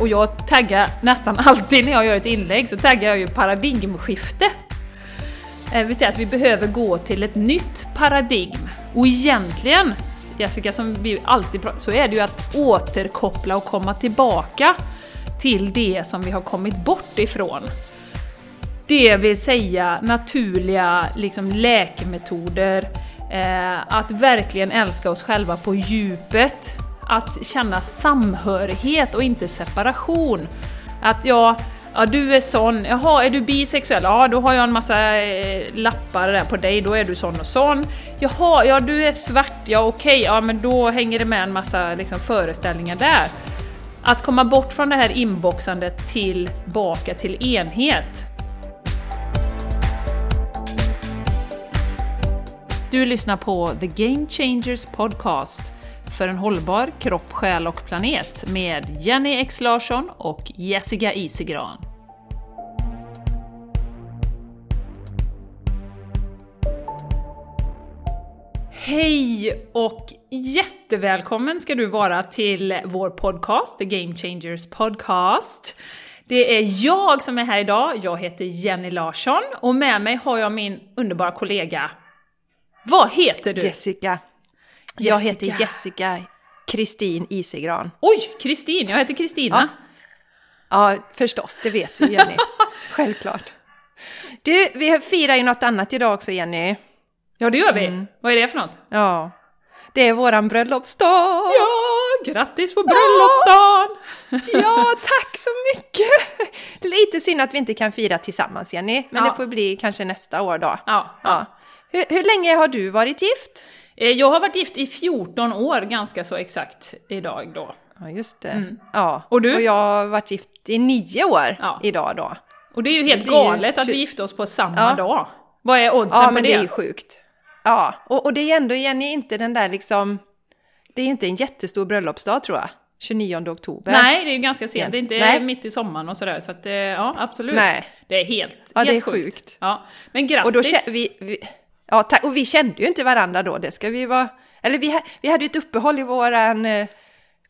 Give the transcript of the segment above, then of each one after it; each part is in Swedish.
och jag taggar nästan alltid när jag gör ett inlägg så taggar jag ju paradigmskifte. Eh, det vill säga att vi behöver gå till ett nytt paradigm. Och egentligen, Jessica, som vi alltid pratar så är det ju att återkoppla och komma tillbaka till det som vi har kommit bort ifrån. Det vill säga naturliga liksom, läkemetoder, eh, att verkligen älska oss själva på djupet, att känna samhörighet och inte separation. Att ja, ja du är sån, jaha är du bisexuell? Ja då har jag en massa eh, lappar där på dig, då är du sån och sån. Jaha, ja du är svart, ja okej, ja men då hänger det med en massa liksom, föreställningar där. Att komma bort från det här inboxandet tillbaka till enhet. Du lyssnar på The Game Changers Podcast för en hållbar kropp, själ och planet med Jenny X Larsson och Jessica Isigran. Hej och jättevälkommen ska du vara till vår podcast, The Game Changers Podcast. Det är jag som är här idag, jag heter Jenny Larsson och med mig har jag min underbara kollega vad heter du? Jessica. Jag heter Jessica Kristin Isegran. Oj, Kristin! Jag heter Kristina. Ja. ja, förstås, det vet vi Jenny. Självklart. Du, vi firar ju något annat idag också Jenny. Ja, det gör vi. Mm. Vad är det för något? Ja, det är våran bröllopsdag! Ja, grattis på bröllopsdagen! Ja, ja tack så mycket! Lite synd att vi inte kan fira tillsammans Jenny, men ja. det får bli kanske nästa år då. Ja. ja. Hur, hur länge har du varit gift? Jag har varit gift i 14 år, ganska så exakt, idag då. Ja, just det. Mm. Ja. Och du? Och jag har varit gift i nio år ja. idag då. Och det är ju helt galet ju... att vi gifte oss på samma ja. dag. Vad är oddsen ja, på men det? det är ju sjukt. Ja, och, och det är ändå, Jenny, inte den där liksom... Det är ju inte en jättestor bröllopsdag tror jag. 29 oktober. Nej, det är ju ganska sent. Det är inte Nej. mitt i sommaren och sådär. Så att, eh, ja, absolut. Nej. Det är helt, ja, helt det är sjukt. sjukt. Ja. Men grattis! Och då vi, vi, ja, och vi kände ju inte varandra då, det ska vi vara... Eller vi, vi hade ju ett uppehåll i våran eh,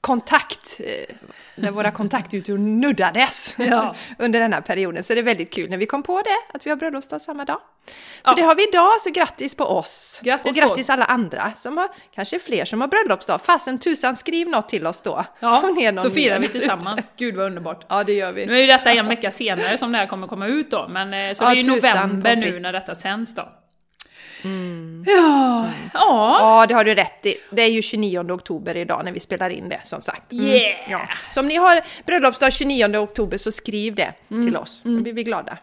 kontakt, eh, där våra kontaktytor nuddades ja. under den här perioden. Så det är väldigt kul när vi kom på det, att vi har bröllopsdag samma dag. Så ja. det har vi idag, så grattis på oss! Grattis och grattis på alla andra som har, kanske fler som har bröllopsdag. Fasen tusan, skriv något till oss då! Ja, så firar vi tillsammans. Gud vad underbart! Ja, det gör vi. Nu är ju detta en vecka senare som det här kommer komma ut då, men eh, så ja, det är ju november nu när detta sänds då. Mm. Ja, ja. Ja, det har du rätt i. Det är ju 29 oktober idag när vi spelar in det, som sagt. Mm. Yeah. Ja. Så om ni har bröllopsdag 29 oktober så skriv det Mm. till oss. Då blir vi glada.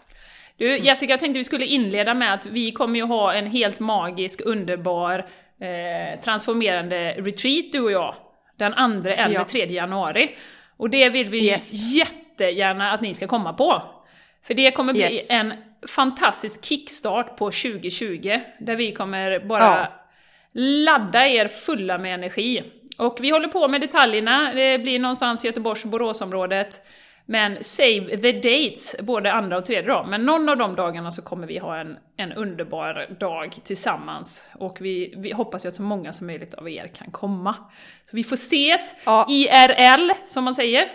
Du, Jessica, jag tänkte vi skulle inleda med att vi kommer ju ha en helt magisk, underbar, eh, transformerande retreat, du och jag. Den 2 eller Ja. 3 januari. Och det vill vi Yes. jättegärna att ni ska komma på. För det kommer bli Yes. en fantastisk kickstart på 2020, där vi kommer bara Ja. ladda er fulla med energi. Och vi håller på med detaljerna, det blir någonstans Göteborgs och Boråsområdet. Men save the dates, både andra och tredje dag. Men någon av de dagarna så kommer vi ha en, en underbar dag tillsammans. Och vi, vi hoppas ju att så många som möjligt av er kan komma. Så vi får ses Ja. IRL, som man säger.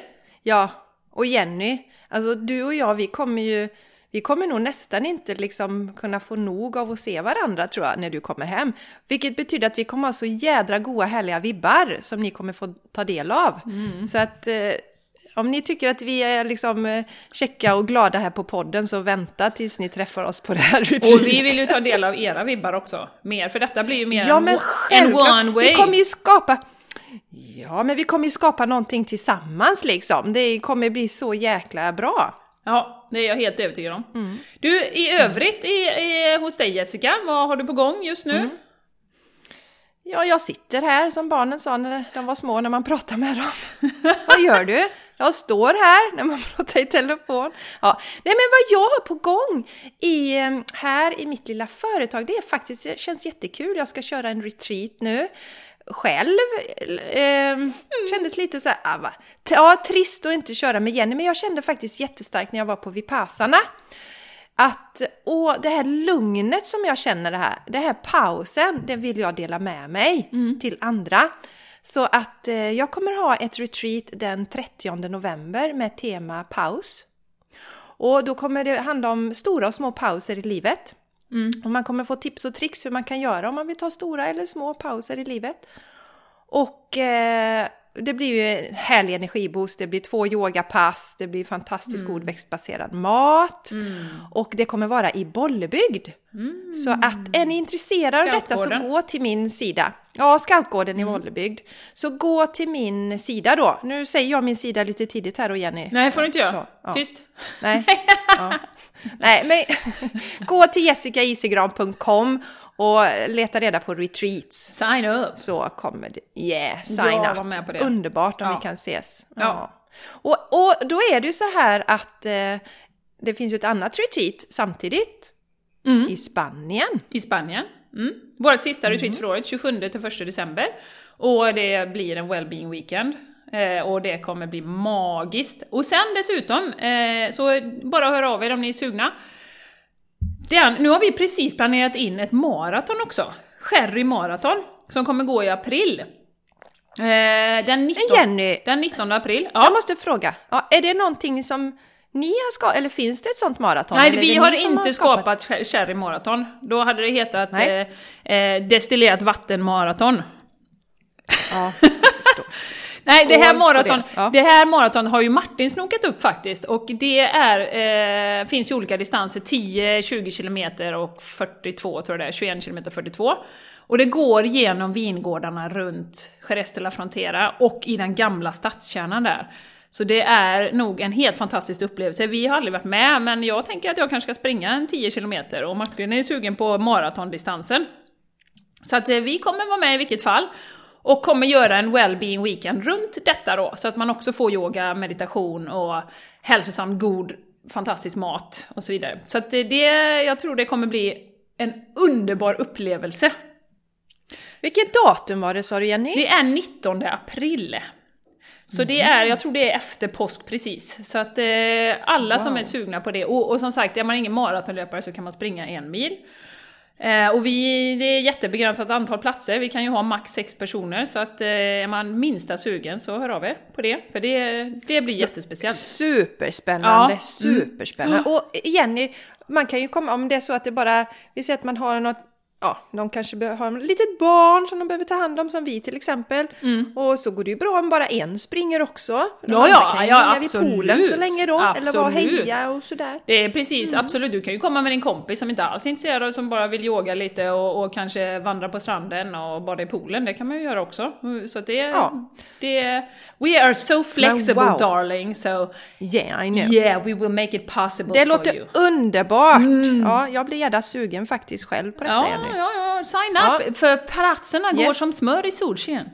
Ja, och Jenny, alltså du och jag, vi kommer ju vi kommer nog nästan inte liksom kunna få nog av att se varandra tror jag när du kommer hem. Vilket betyder att vi kommer ha så jädra goa härliga vibbar som ni kommer få ta del av. Så att eh, om ni tycker att vi är liksom eh, checka och glada här på podden så vänta tills ni träffar oss på det här retreat. Och vi vill ju ta del av era vibbar också, mer, för detta blir ju mer Ja en, men en one way. Vi kommer ju skapa... Ja, men vi kommer ju skapa någonting tillsammans liksom. Det kommer bli så jäkla bra. Ja, det är jag helt övertygad om. Mm. Du, i övrigt i, i, hos dig Jessica, vad har du på gång just nu? Mm. Ja, jag sitter här som barnen sa när de var små när man pratade med dem. vad gör du? Jag står här när man pratar i telefon. Ja. Nej, men vad jag har på gång i, här i mitt lilla företag, det är faktiskt, det känns jättekul. Jag ska köra en retreat nu själv. Eh, kändes lite så här, ah, va? ja, trist att inte köra med Jenny, men jag kände faktiskt jättestarkt när jag var på Vipassana att åh, det här lugnet som jag känner det här, den här pausen, det vill jag dela med mig till andra. Så att eh, jag kommer ha ett retreat den 30 november med tema paus. Och då kommer det handla om stora och små pauser i livet. Mm. Och man kommer få tips och tricks hur man kan göra om man vill ta stora eller små pauser i livet. Och eh, det blir ju en härlig energiboost, det blir två yogapass, det blir fantastiskt god växtbaserad mat. Mm. Och det kommer vara i Bollebygd. Mm. Så att är ni intresserade av detta så gå till min sida. Ja, Scoutgården i Bollebygd. Så gå till min sida då. Nu säger jag min sida lite tidigt här då Jenny. Nej, får du inte göra. Ja. Tyst. Nej. Ja. Nej, men gå till jessicaisigran.com och leta reda på retreats. Sign up. Så kommer det. Yeah, sign Jag up. med på det. Underbart om Ja. vi kan ses. Ja. Ja. Och, och då är det ju så här att eh, det finns ju ett annat retreat samtidigt Mm. i Spanien. I Spanien. Mm. Vårt sista retreat för året, 27 till 1 december. Och det blir en Wellbeing Weekend. Eh, och det kommer bli magiskt. Och sen dessutom, eh, så bara hör av er om ni är sugna. Den, nu har vi precis planerat in ett maraton också. Sherry Marathon, som kommer gå i april. Eh, den, 19, Men Jenny, den 19 april. jag Ja. måste fråga. Ja, är det någonting som ni har skapat, eller finns det ett sånt maraton? Nej, vi det har inte skapat Cher- Cherry Marathon. Då hade det hetat eh, eh, Destillerat Vatten Marathon. Ja, jag. Nej, det här, maraton, det. Ja. det här maraton har ju Martin snokat upp faktiskt. Och det är, eh, finns ju olika distanser, 10, 20 kilometer och 42 tror jag det är, 21 kilometer 42. Och det går genom vingårdarna runt Jerez de la Frontera och i den gamla stadskärnan där. Så det är nog en helt fantastisk upplevelse. Vi har aldrig varit med, men jag tänker att jag kanske ska springa en 10 kilometer och Martin är sugen på maratondistansen. Så att eh, vi kommer vara med i vilket fall. Och kommer göra en well-being weekend runt detta då, så att man också får yoga, meditation och hälsosam, god, fantastisk mat och så vidare. Så att det, jag tror det kommer bli en underbar upplevelse. Vilket datum var det sa du Jenny? Det är 19 april. Så det är, jag tror det är efter påsk precis. Så att eh, alla som Wow. är sugna på det, och, och som sagt, är man ingen maratonlöpare så kan man springa en mil. Eh, och vi, det är jättebegränsat antal platser, vi kan ju ha max sex personer, så att eh, är man minsta sugen så hör av er på det, för det, det blir jättespeciellt. Superspännande, Ja. superspännande. Och Jenny, man kan ju komma, om det är så att det bara, vi säger att man har något, ja, de kanske har ett litet barn som de behöver ta hand om, som vi till exempel. Och så går det ju bra om bara en springer också. De Mm. Ja, ja, kan ju ja, vid absolut. poolen så länge då, eller vara och Absolut. heja och sådär. Det är precis, absolut. Du kan ju komma med din kompis som inte alls är intresserad och som bara vill yoga lite och, och kanske vandra på stranden och bada i poolen. Det kan man ju göra också. Så det, Ja. det... We are so flexible wow. darling, so Yeah, I know. yeah, we will make it possible Det for låter you. underbart! Ja, jag blir jävla sugen faktiskt själv på detta Ja, Jenny. Ja, ja, sign Ja. up! För platserna går Yes. som smör i solsken.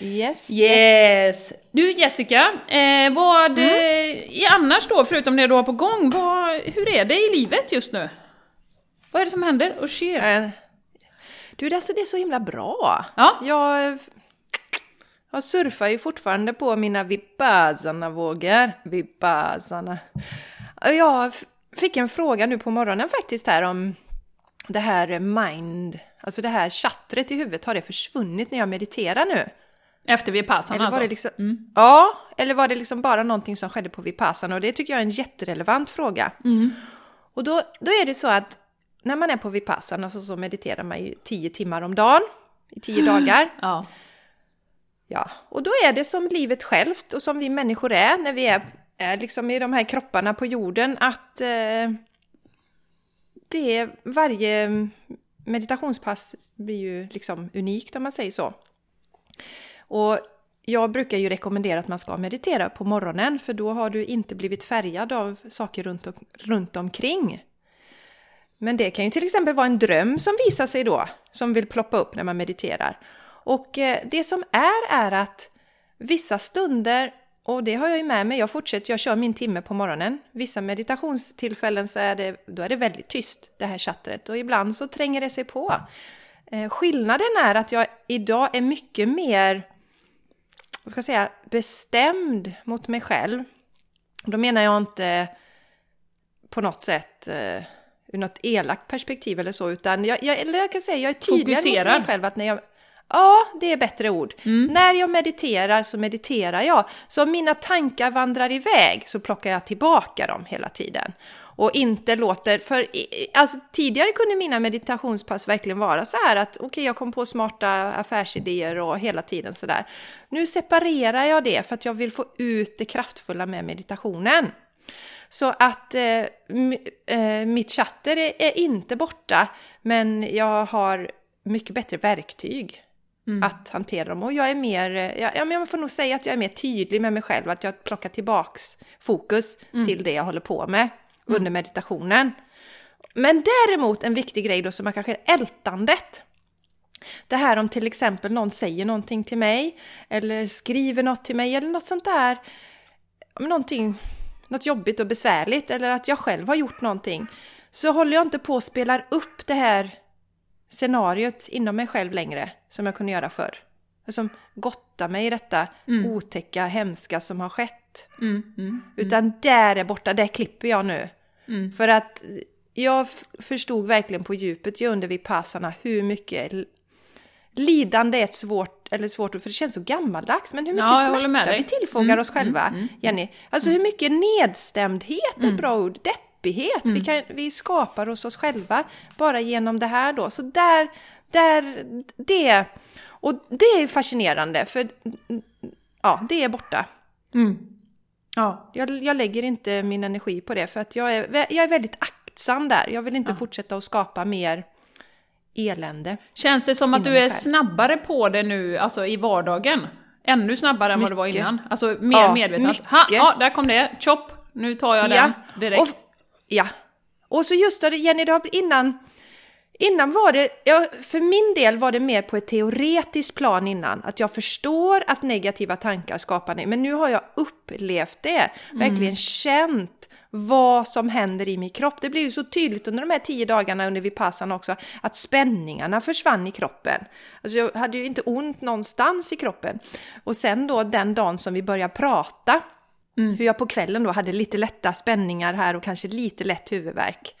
Yes, yes. Yes! Du Jessica, eh, vad Mm. eh, annars då, förutom det du har på gång, vad, hur är det i livet just nu? Vad är det som händer och sker? Eh, Du, det är, så, det är så himla bra. Ja. Jag, jag surfar ju fortfarande på mina vipassana-vågor. Vipassana. Jag fick en fråga nu på morgonen faktiskt här om det här mind, alltså det här chattret i huvudet, har det försvunnit när jag mediterar nu? Efter vi passar Eller alltså? det liksom, Ja, eller var det liksom bara någonting som skedde på Vipassana? Och det tycker jag är en jätterelevant fråga. Och då, då är det så att när man är på Vipassana så, så mediterar man ju tio timmar om dagen i tio dagar. Ja. Ja, och då är det som livet självt och som vi människor är när vi är, är liksom i de här kropparna på jorden att eh, det är varje meditationspass blir ju liksom unikt om man säger så. Och jag brukar ju rekommendera att man ska meditera på morgonen för då har du inte blivit färgad av saker runt, och, runt omkring. Men det kan ju till exempel vara en dröm som visar sig då, som vill ploppa upp när man mediterar. Och eh, det som är, är att vissa stunder, och det har jag ju med mig, jag fortsätter, jag kör min timme på morgonen. Vissa meditationstillfällen så är det, då är det väldigt tyst, det här chattret, och ibland så tränger det sig på. Eh, skillnaden är att jag idag är mycket mer, vad ska jag säga, bestämd mot mig själv. Då menar jag inte på något sätt eh, ur något elakt perspektiv eller så, utan jag, jag, eller jag kan säga jag är tydligare mot mig själv att när jag, Ja, det är bättre ord. När jag mediterar så mediterar jag. Så om mina tankar vandrar iväg så plockar jag tillbaka dem hela tiden. Och inte låter, för alltså, tidigare kunde mina meditationspass verkligen vara så här att okej, jag kom på smarta affärsidéer och hela tiden sådär. Nu separerar jag det för att jag vill få ut det kraftfulla med meditationen. Så att eh, eh, mitt chatter är, är inte borta, men jag har mycket bättre verktyg att hantera dem. Och jag är mer, eh, ja, ja, men jag får nog säga att jag är mer tydlig med mig själv, att jag plockar tillbaks fokus till det jag håller på med under meditationen. Men däremot en viktig grej då som är kanske är ältandet. Det här om till exempel någon säger någonting till mig eller skriver något till mig eller något sånt där. Någonting, något jobbigt och besvärligt eller att jag själv har gjort någonting. Så håller jag inte på och spelar upp det här scenariot inom mig själv längre som jag kunde göra förr. Som gottar mig i detta otäcka, hemska som har skett. Mm, mm, Utan där är borta, där klipper jag nu. mm. För att jag förstod verkligen på djupet ju under Vipassana hur mycket lidande är ett svårt, eller svårt för det känns så gammaldags, men hur mycket Ja, smärta vi tillfogar Mm, oss själva, mm, mm, Jenny. Alltså hur mycket nedstämdhet ett bra ord, deppighet Mm. vi, kan, vi skapar hos oss själva bara genom det här då. Så där, där, det, och det är fascinerande, för ja, det är borta. Mm. Ja, Jag, jag lägger inte min energi på det för att jag är, jag är väldigt aktsam där. Jag vill inte fortsätta att skapa mer elände. Känns det som att du är snabbare på det nu, alltså i vardagen? Ännu snabbare än vad du var Mycket. innan? Alltså mer Ja, medveten? mycket. Ha, ja, där kom det! Chop! Nu tar jag den direkt. Och, ja. Och så just det, Jenny, det har, innan, innan var det, ja, för min del var det mer på ett teoretiskt plan innan. Att jag förstår att negativa tankar skapar nej, men nu har jag upplevt det. Verkligen känt vad som händer i min kropp. Det blev ju så tydligt under de här tio dagarna under Vipassana också, att spänningarna försvann i kroppen. Alltså jag hade ju inte ont någonstans i kroppen. Och sen då den dagen som vi började prata, hur jag på kvällen då hade lite lätta spänningar här och kanske lite lätt huvudvärk.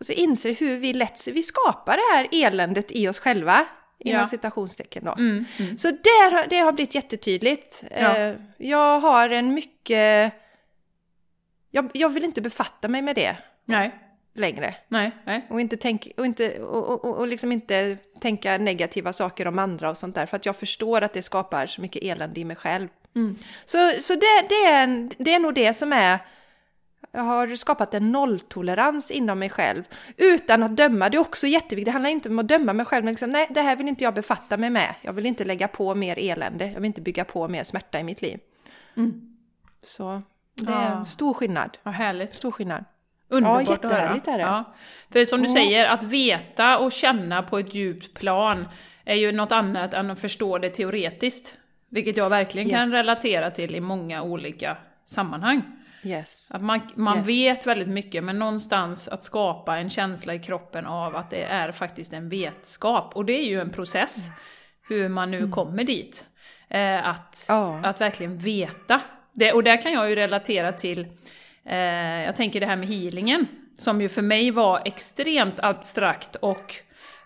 Och så inser hur vi lätt vi skapar det här eländet i oss själva, inom Ja. citationstecken då. Mm, mm. Så där, har- det har blivit jättetydligt. Ja. Eh, Jag har en mycket... Jag, jag vill inte befatta mig med det Nej, längre. nej, nej. Och, inte tänk, och, inte, och, och, och liksom inte tänka negativa saker om andra och sånt där. För att jag förstår att det skapar så mycket elände i mig själv. Mm. Så, så det, det, är, det är nog det som är... Jag har skapat en nolltolerans inom mig själv. Utan att döma. Det är också jätteviktigt. Det handlar inte om att döma mig själv. Men liksom, nej, det här vill inte jag befatta mig med. Jag vill inte lägga på mer elände. Jag vill inte bygga på mer smärta i mitt liv. Mm. Så det är Ja. en stor skillnad. Vad härligt. Stor skillnad. Underbart Ja, att höra. jättehärligt är det. Ja. För som du Ja. säger, att veta och känna på ett djupt plan är ju något annat än att förstå det teoretiskt. Vilket jag verkligen kan Yes. relatera till i många olika sammanhang. Yes. Att man, man Yes. vet väldigt mycket, men någonstans att skapa en känsla i kroppen av att det är faktiskt en vetskap. Och det är ju en process, hur man nu kommer dit. Eh, att, Mm. Ja. att verkligen veta. Det, och där kan jag ju relatera till, eh, jag tänker det här med healingen, som ju för mig var extremt abstrakt och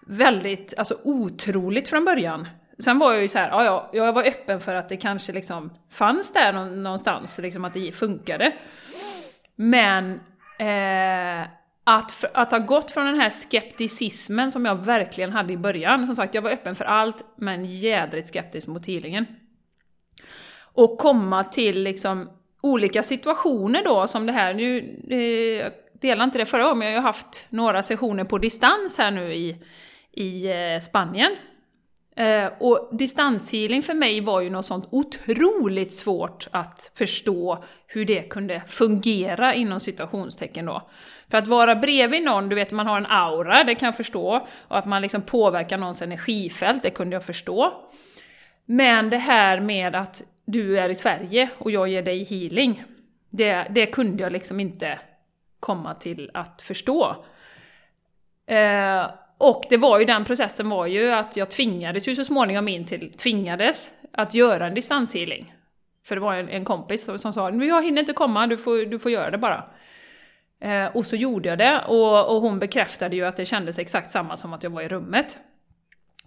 väldigt, alltså otroligt från början. Sen var jag ju så här, ja, ja, jag var öppen för att det kanske liksom fanns där någonstans, liksom att det funkade. Men eh, att, att ha gått från den här skepticismen som jag verkligen hade i början, som sagt jag var öppen för allt men jädrigt skeptisk mot healingen. Och komma till liksom olika situationer då som det här, nu eh, jag delade inte det förra gången men jag har ju haft några sessioner på distans här nu i, i eh, Spanien. Eh, och distanshealing för mig var ju något sånt otroligt svårt att förstå hur det kunde fungera inom situationstecken då. För att vara bredvid någon, du vet man har en aura, det kan jag förstå, och att man liksom påverkar någons energifält, det kunde jag förstå. Men det här med att du är i Sverige och jag ger dig healing, det, det kunde jag liksom inte komma till att förstå. Eh, och det var ju den processen var ju att jag tvingades ju så småningom in till, tvingades att göra en distanshealing. För det var en, en kompis som, som sa jag hinner inte komma, du får, du får göra det bara. Eh, och så gjorde jag det och, och hon bekräftade ju att det kändes exakt samma som att jag var i rummet.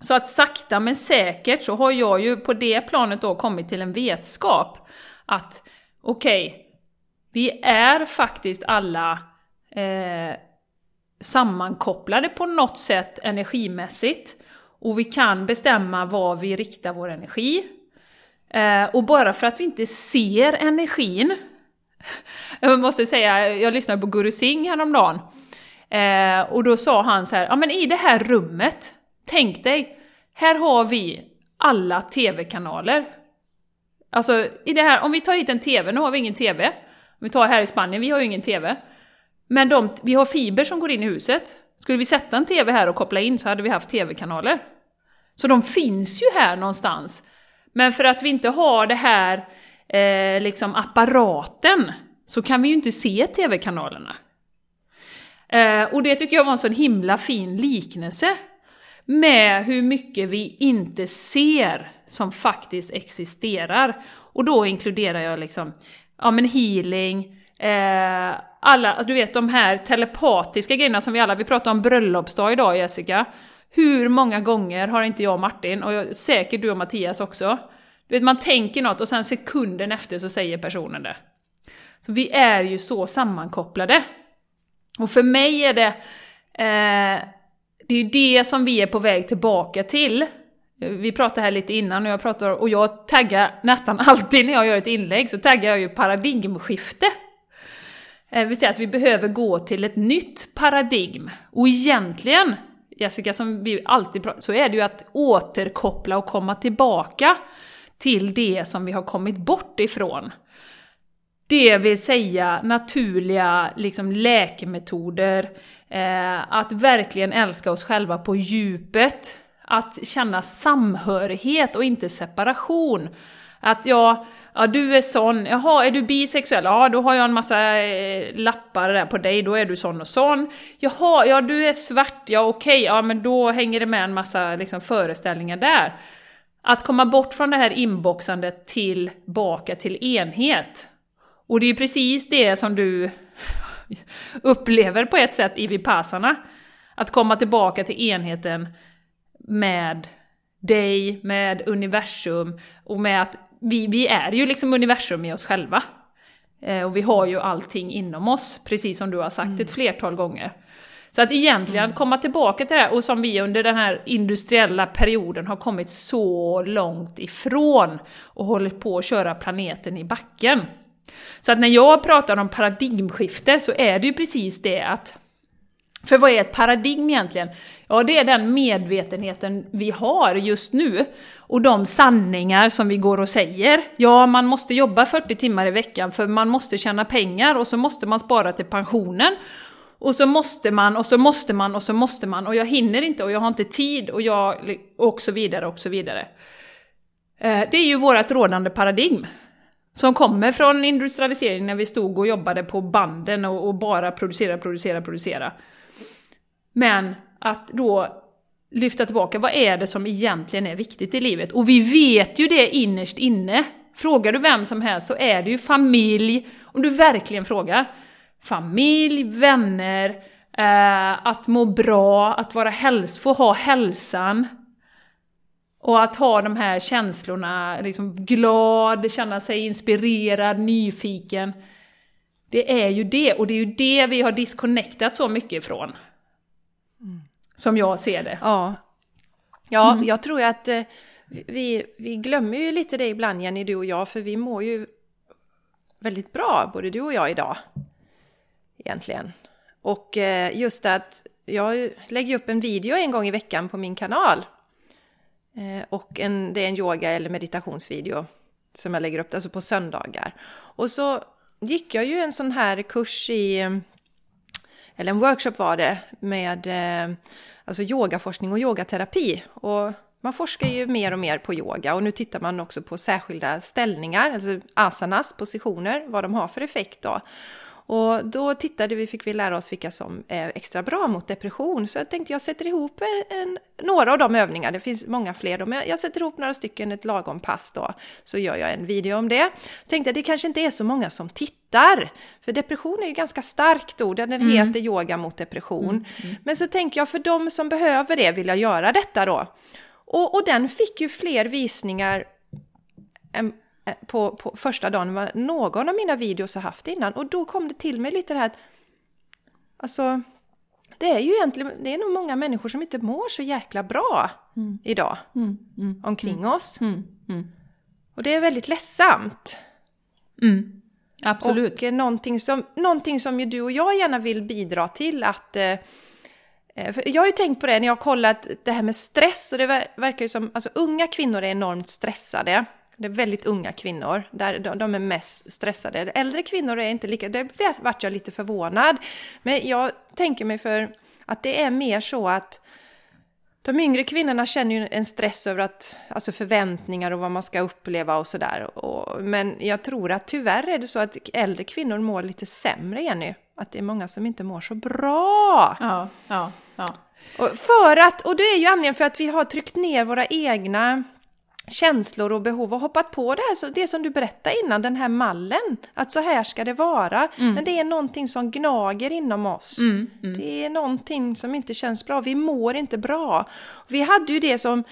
Så att sakta men säkert så har jag ju på det planet då kommit till en vetskap att okej, okay, vi är faktiskt alla eh, sammankopplade på något sätt energimässigt. Och vi kan bestämma var vi riktar vår energi. Eh, och bara för att vi inte ser energin, jag måste säga, jag lyssnade på Guru Singh häromdagen, eh, och då sa han så här, ja men i det här rummet, tänk dig, här har vi alla TV-kanaler. Alltså, i det här, om vi tar hit en TV, nu har vi ingen TV, om vi tar här i Spanien, vi har ju ingen TV. Men de, vi har fiber som går in i huset. Skulle vi sätta en TV här och koppla in så hade vi haft TV-kanaler. Så de finns ju här någonstans. Men för att vi inte har det här eh, liksom apparaten så kan vi ju inte se TV-kanalerna. Eh, och det tycker jag var en sån himla fin liknelse med hur mycket vi inte ser som faktiskt existerar. Och då inkluderar jag liksom ja, men healing, eh, alla, alltså, du vet de här telepatiska grejerna som vi alla, vi pratar om bröllopsdag idag Jessica. Hur många gånger har inte jag och Martin, och jag, säkert du och Mattias också, du vet man tänker något och sen sekunden efter så säger personen det. Så vi är ju så sammankopplade. Och för mig är det, eh, det är ju det som vi är på väg tillbaka till. Vi pratade här lite innan och jag pratar, och jag taggar nästan alltid när jag gör ett inlägg, så taggar jag ju paradigmskifte. Eh, vi säger att vi behöver gå till ett nytt paradigm. Och egentligen, Jessica, som vi alltid pratar så är det ju att återkoppla och komma tillbaka till det som vi har kommit bort ifrån. Det vill säga naturliga liksom, läkemetoder, eh, att verkligen älska oss själva på djupet, att känna samhörighet och inte separation. Att ja, ja du är sån, jaha är du bisexuell? Ja då har jag en massa eh, lappar där på dig, då är du sån och sån. Jaha, ja du är svart, ja okej, ja men då hänger det med en massa liksom, föreställningar där. Att komma bort från det här inboxandet tillbaka till enhet. Och det är ju precis det som du upplever på ett sätt i Vipassana. Att komma tillbaka till enheten med dig, med universum och med att vi, vi är ju liksom universum i oss själva. Eh, och vi har ju allting inom oss, precis som du har sagt mm. ett flertal gånger. Så att egentligen mm. att komma tillbaka till det här, och som vi under den här industriella perioden har kommit så långt ifrån och hållit på att köra planeten i backen. Så att när jag pratar om paradigmskifte så är det ju precis det att för vad är ett paradigm egentligen? Ja, det är den medvetenheten vi har just nu. Och de sanningar som vi går och säger. Ja, man måste jobba 40 timmar i veckan för man måste tjäna pengar och så måste man spara till pensionen. Och så måste man, och så måste man, och så måste man, och jag hinner inte, och jag har inte tid, och jag... och så vidare, och så vidare. Eh, det är ju vårt rådande paradigm. Som kommer från industrialiseringen när vi stod och jobbade på banden och, och bara producera, producera, producera. Men att då lyfta tillbaka, vad är det som egentligen är viktigt i livet? Och vi vet ju det innerst inne. Frågar du vem som helst så är det ju familj, om du verkligen frågar. Familj, vänner, eh, att må bra, att vara häls få ha hälsan. Och att ha de här känslorna, liksom glad, känna sig inspirerad, nyfiken. Det är ju det, och det är ju det vi har disconnectat så mycket ifrån. Som jag ser det. Ja, ja mm. jag tror att eh, vi, vi glömmer ju lite det ibland, Jenny, du och jag, för vi mår ju väldigt bra, både du och jag idag. Egentligen. Och eh, just att jag lägger upp en video en gång i veckan på min kanal. Eh, och en, det är en yoga eller meditationsvideo som jag lägger upp, alltså på söndagar. Och så gick jag ju en sån här kurs i eller en workshop var det, med eh, alltså yogaforskning och yogaterapi. Och man forskar ju mer och mer på yoga och nu tittar man också på särskilda ställningar, alltså asanas, positioner, vad de har för effekt då. Och då tittade vi, fick vi lära oss vilka som är extra bra mot depression. Så jag tänkte jag sätter ihop en, några av de övningarna, det finns många fler, men jag sätter ihop några stycken, ett lagom pass då, så gör jag en video om det. Jag tänkte att det kanske inte är så många som tittar, för depression är ju ganska starkt ord, den mm. heter yoga mot depression. Mm. Mm. Men så tänker jag för de som behöver det vill jag göra detta då. Och, och den fick ju fler visningar än, på, på första dagen vad någon av mina videos har haft innan. Och då kom det till mig lite det här att alltså, det är ju egentligen, det är nog många människor som inte mår så jäkla bra idag Mm, mm, omkring oss. mm, mm. Och det är väldigt ledsamt. Mm. Absolut. Och eh, någonting som, någonting som ju du och jag gärna vill bidra till att... Eh, eh, jag har ju tänkt på det när jag har kollat det här med stress och det ver- verkar ju som... Alltså unga kvinnor är enormt stressade. Det är väldigt unga kvinnor, där de, de är mest stressade. Äldre kvinnor är inte lika... Det vart jag lite förvånad. Men jag tänker mig för att det är mer så att de yngre kvinnorna känner ju en stress över att, alltså förväntningar och vad man ska uppleva och sådär. Men jag tror att tyvärr är det så att äldre kvinnor mår lite sämre, Jenny. Att det är många som inte mår så bra. Ja, ja, ja. Och, för att, och det är ju anledningen för att vi har tryckt ner våra egna känslor och behov och hoppat på det här, det som du berättade innan, den här mallen. Att så här ska det vara. Men det är någonting som gnager inom oss. Mm, mm. Det är någonting som inte känns bra. Vi mår inte bra. Vi hade ju det som...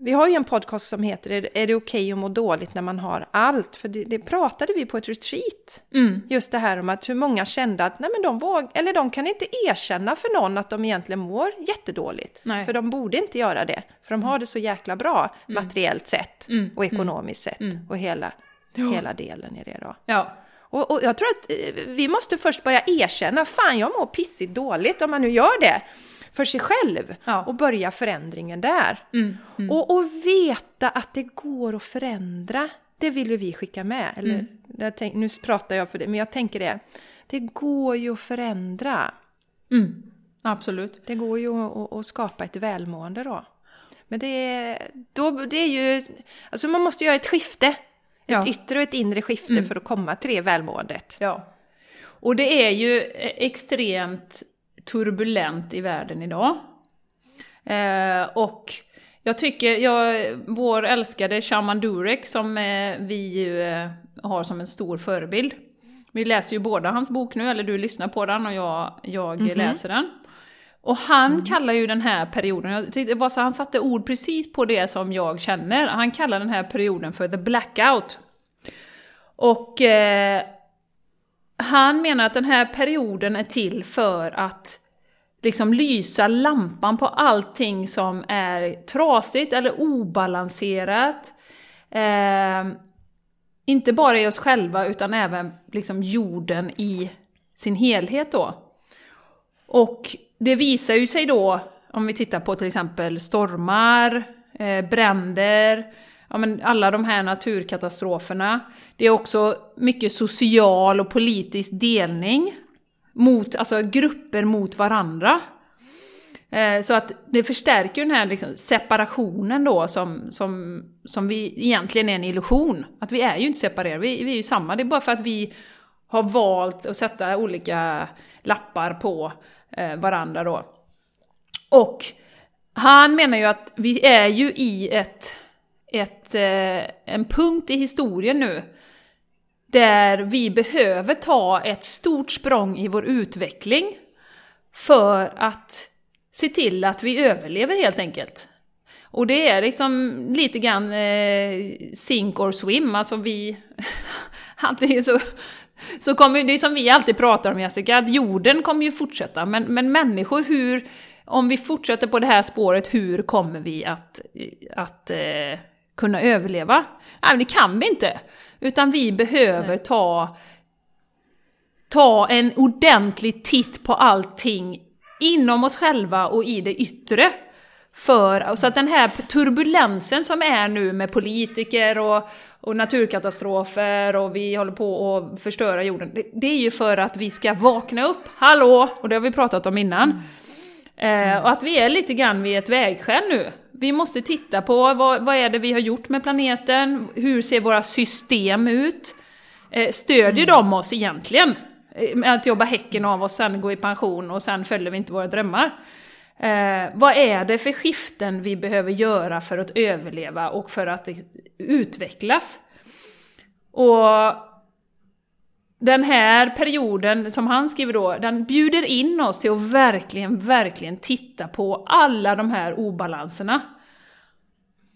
Vi har ju en podcast som heter Är det okej att må dåligt när man har allt? För det, det pratade vi på ett retreat. Mm. Just det här om att hur många kände att nej men de, våg, eller de kan inte erkänna för någon att de egentligen mår jättedåligt. Nej. För de borde inte göra det. För de har det så jäkla bra materiellt sett Mm. och ekonomiskt sett Mm. och hela, hela delen i det då. Ja. Och, och jag tror att eh, vi måste först börja erkänna, fan jag mår pissigt dåligt om man nu gör det för sig själv Ja. och börja förändringen där. Mm. Mm. Och, och veta att det går att förändra, det vill ju vi skicka med. Eller, Mm. tänk, nu pratar jag för det, men jag tänker det. Det går ju att förändra. Mm. Absolut. Det går ju att, att, skapa ett välmående då. Men det är, då, det är ju, alltså man måste göra ett skifte. Ett Ja. yttre och ett inre skifte Mm. för att komma till det välmåendet. Ja. Och det är ju eh, extremt turbulent i världen idag. Eh, och jag tycker, jag, vår älskade Shaman Durek som eh, vi ju eh, har som en stor förebild. Vi läser ju båda hans bok nu, eller du lyssnar på den och jag, jag Mhm. läser den. Och han kallar ju den här perioden, jag tyckte det var så, han satte ord precis på det som jag känner. Han kallar den här perioden för the blackout. Och eh, han menar att den här perioden är till för att liksom lysa lampan på allting som är trasigt eller obalanserat. Eh, inte bara i oss själva utan även liksom jorden i sin helhet då. Och det visar ju sig då, om vi tittar på till exempel stormar, eh, bränder, ja, men alla de här naturkatastroferna. Det är också mycket social och politisk delning, mot, alltså grupper mot varandra. Eh, så att det förstärker den här liksom separationen då som, som, som vi egentligen är en illusion. Att vi är ju inte separerade, vi, vi är ju samma. Det är bara för att vi har valt att sätta olika lappar på eh, varandra då. Och han menar ju att vi är ju i ett, ett, eh, en punkt i historien nu där vi behöver ta ett stort språng i vår utveckling för att se till att vi överlever helt enkelt. Och det är liksom lite grann eh, sink or swim, alltså vi... Antingen så, så kommer det är som vi alltid pratar om Jessica, att jorden kommer ju fortsätta, men, men människor, hur... Om vi fortsätter på det här spåret, hur kommer vi att, att eh, kunna överleva? Nej, men det kan vi inte. Utan vi behöver ta, ta en ordentlig titt på allting inom oss själva och i det yttre. För, så att den här turbulensen som är nu med politiker och, och naturkatastrofer och vi håller på att förstöra jorden, det, det är ju för att vi ska vakna upp, hallå! Och det har vi pratat om innan. Eh, och att vi är lite grann vid ett vägskäl nu. Vi måste titta på vad, vad är det vi har gjort med planeten, hur ser våra system ut? Eh, stödjer de oss egentligen? Eh, Med att jobba häcken av oss, sen gå i pension och sen följer vi inte våra drömmar. Eh, vad är det för skiften vi behöver göra för att överleva och för att utvecklas? Och den här perioden som han skriver då, den bjuder in oss till att verkligen, verkligen titta på alla de här obalanserna.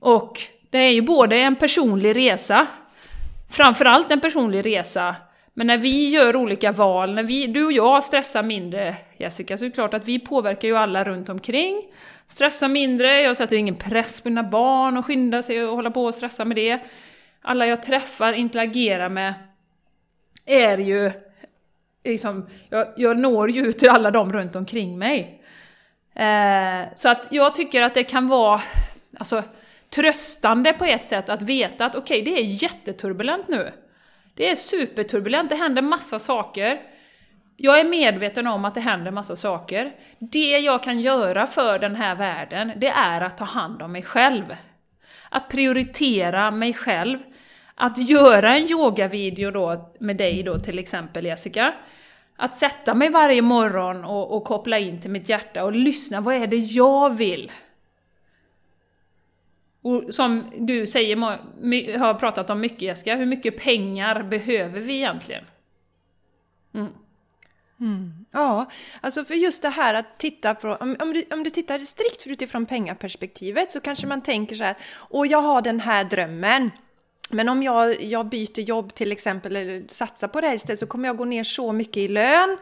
Och det är ju både en personlig resa, framförallt en personlig resa, men när vi gör olika val, när vi, du och jag stressar mindre, Jessica, så är det klart att vi påverkar ju alla runt omkring. Stressa mindre, jag sätter ingen press på mina barn och skynda sig och hålla på och stressa med det. Alla jag träffar, interagerar med, är ju liksom, jag, jag når ju ut till alla de runt omkring mig. Eh, så att jag tycker att det kan vara alltså, tröstande på ett sätt att veta att okej, okay, det är jätteturbulent nu. Det är superturbulent, det händer massa saker. Jag är medveten om att det händer massa saker. Det jag kan göra för den här världen, det är att ta hand om mig själv. Att prioritera mig själv. Att göra en yogavideo då med dig då till exempel Jessica. Att sätta mig varje morgon och, och koppla in till mitt hjärta och lyssna, vad är det jag vill? Och som du säger, har pratat om mycket Jessica, hur mycket pengar behöver vi egentligen? Mm. Mm. Ja, alltså för just det här att titta på, om, om, du, om du tittar strikt utifrån pengaperspektivet så kanske man tänker så här, åh jag har den här drömmen. Men om jag, jag byter jobb till exempel eller satsar på det här istället så kommer jag gå ner så mycket i lön.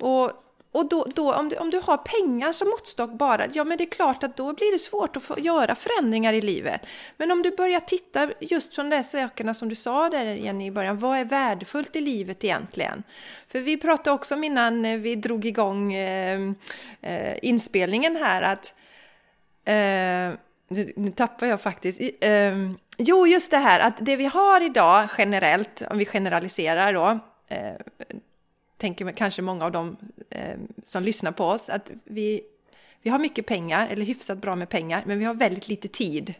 Och och då, då, om, du, om du har pengar som måttstock bara, ja men det är klart att då blir det svårt att få göra förändringar i livet. Men om du börjar titta just från de sakerna som du sa där Jenny i början, vad är värdefullt i livet egentligen? För vi pratade också om innan vi drog igång eh, eh, inspelningen här att eh, nu, nu tappar jag faktiskt. Eh, jo, just det här att det vi har idag generellt, om vi generaliserar då, eh, tänker kanske många av dem eh, som lyssnar på oss, att vi, vi har mycket pengar, eller hyfsat bra med pengar, men vi har väldigt lite tid.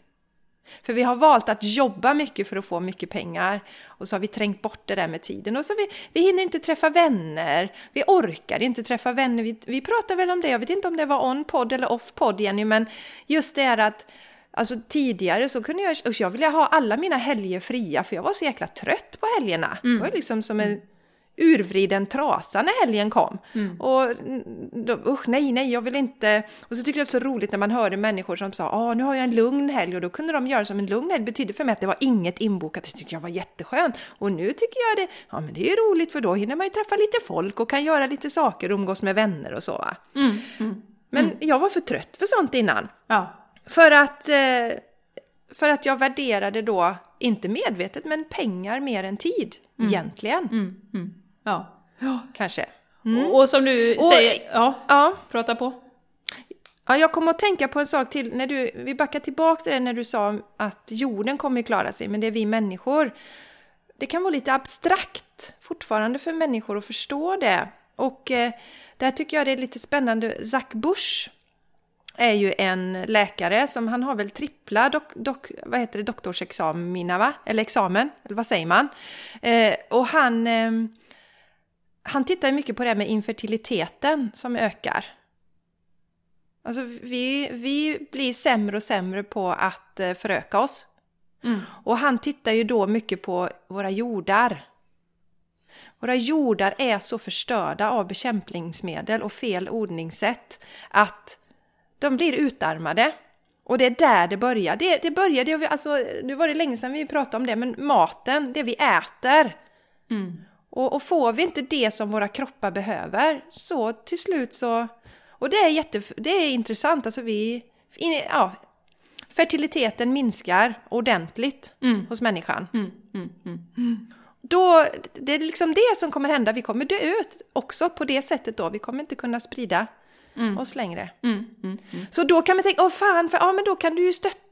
För vi har valt att jobba mycket för att få mycket pengar och så har vi trängt bort det där med tiden. Och så vi, vi hinner inte träffa vänner, vi orkar inte träffa vänner. Vi, vi pratar väl om det, jag vet inte om det var on-podd eller off-podd Jenny, men just det är att Alltså tidigare så kunde jag, jag ville ha alla mina helger fria för jag var så jäkla trött på helgerna. Mm. Det var liksom som en urvriden trasa när helgen kom. Mm. Och då, usch nej, nej, jag vill inte. Och så tyckte jag det var så roligt när man hörde människor som sa, ah, nu har jag en lugn helg och då kunde de göra som en lugn helg betydde för mig att det var inget inbokat. Det tyckte jag var jätteskönt. Och nu tycker jag det, ja men det är roligt för då hinner man ju träffa lite folk och kan göra lite saker, umgås med vänner och så. Va? Mm. Mm. Men mm. jag var för trött för sånt innan. Ja. För att eh, för att jag värderade då, inte medvetet, men pengar mer än tid mm. egentligen. Mm. Mm. Ja. Kanske. Mm. Och, och, som du och, säger, ja, ja, prata på. Ja, jag kommer att tänka på en sak till. När du, vi backar tillbaka till det när du sa att jorden kommer att klara sig, men det är vi människor. Det kan vara lite abstrakt fortfarande för människor att förstå det. Och eh, där tycker jag det är lite spännande. Zack Bush är ju en läkare som han har väl trippla dok, dok, vad heter det, doktorsexamina, va? Eller examen, eller vad säger man? Eh, och han, eh, han tittar mycket på det med infertiliteten som ökar. Alltså vi, vi blir sämre och sämre på att eh, föröka oss. Mm. Och han tittar ju då mycket på våra jordar. Våra jordar är så förstörda av bekämpningsmedel och fel odlingssätt att de blir utarmade. Och det är där det börjar. Det, det började, alltså, nu var det länge sedan vi pratade om det, men maten, det vi äter. Mm. Och, och, får vi inte det som våra kroppar behöver, så till slut så... Och det är, jätte, det är intressant, alltså vi... Ja, fertiliteten minskar ordentligt mm. hos människan. Mm, mm, mm. Då, det är liksom det som kommer hända, vi kommer dö ut också på det sättet då. Vi kommer inte kunna sprida mm. oss längre. Mm, så då kan man tänka, åh fan, för, ja men då kan du ju stötta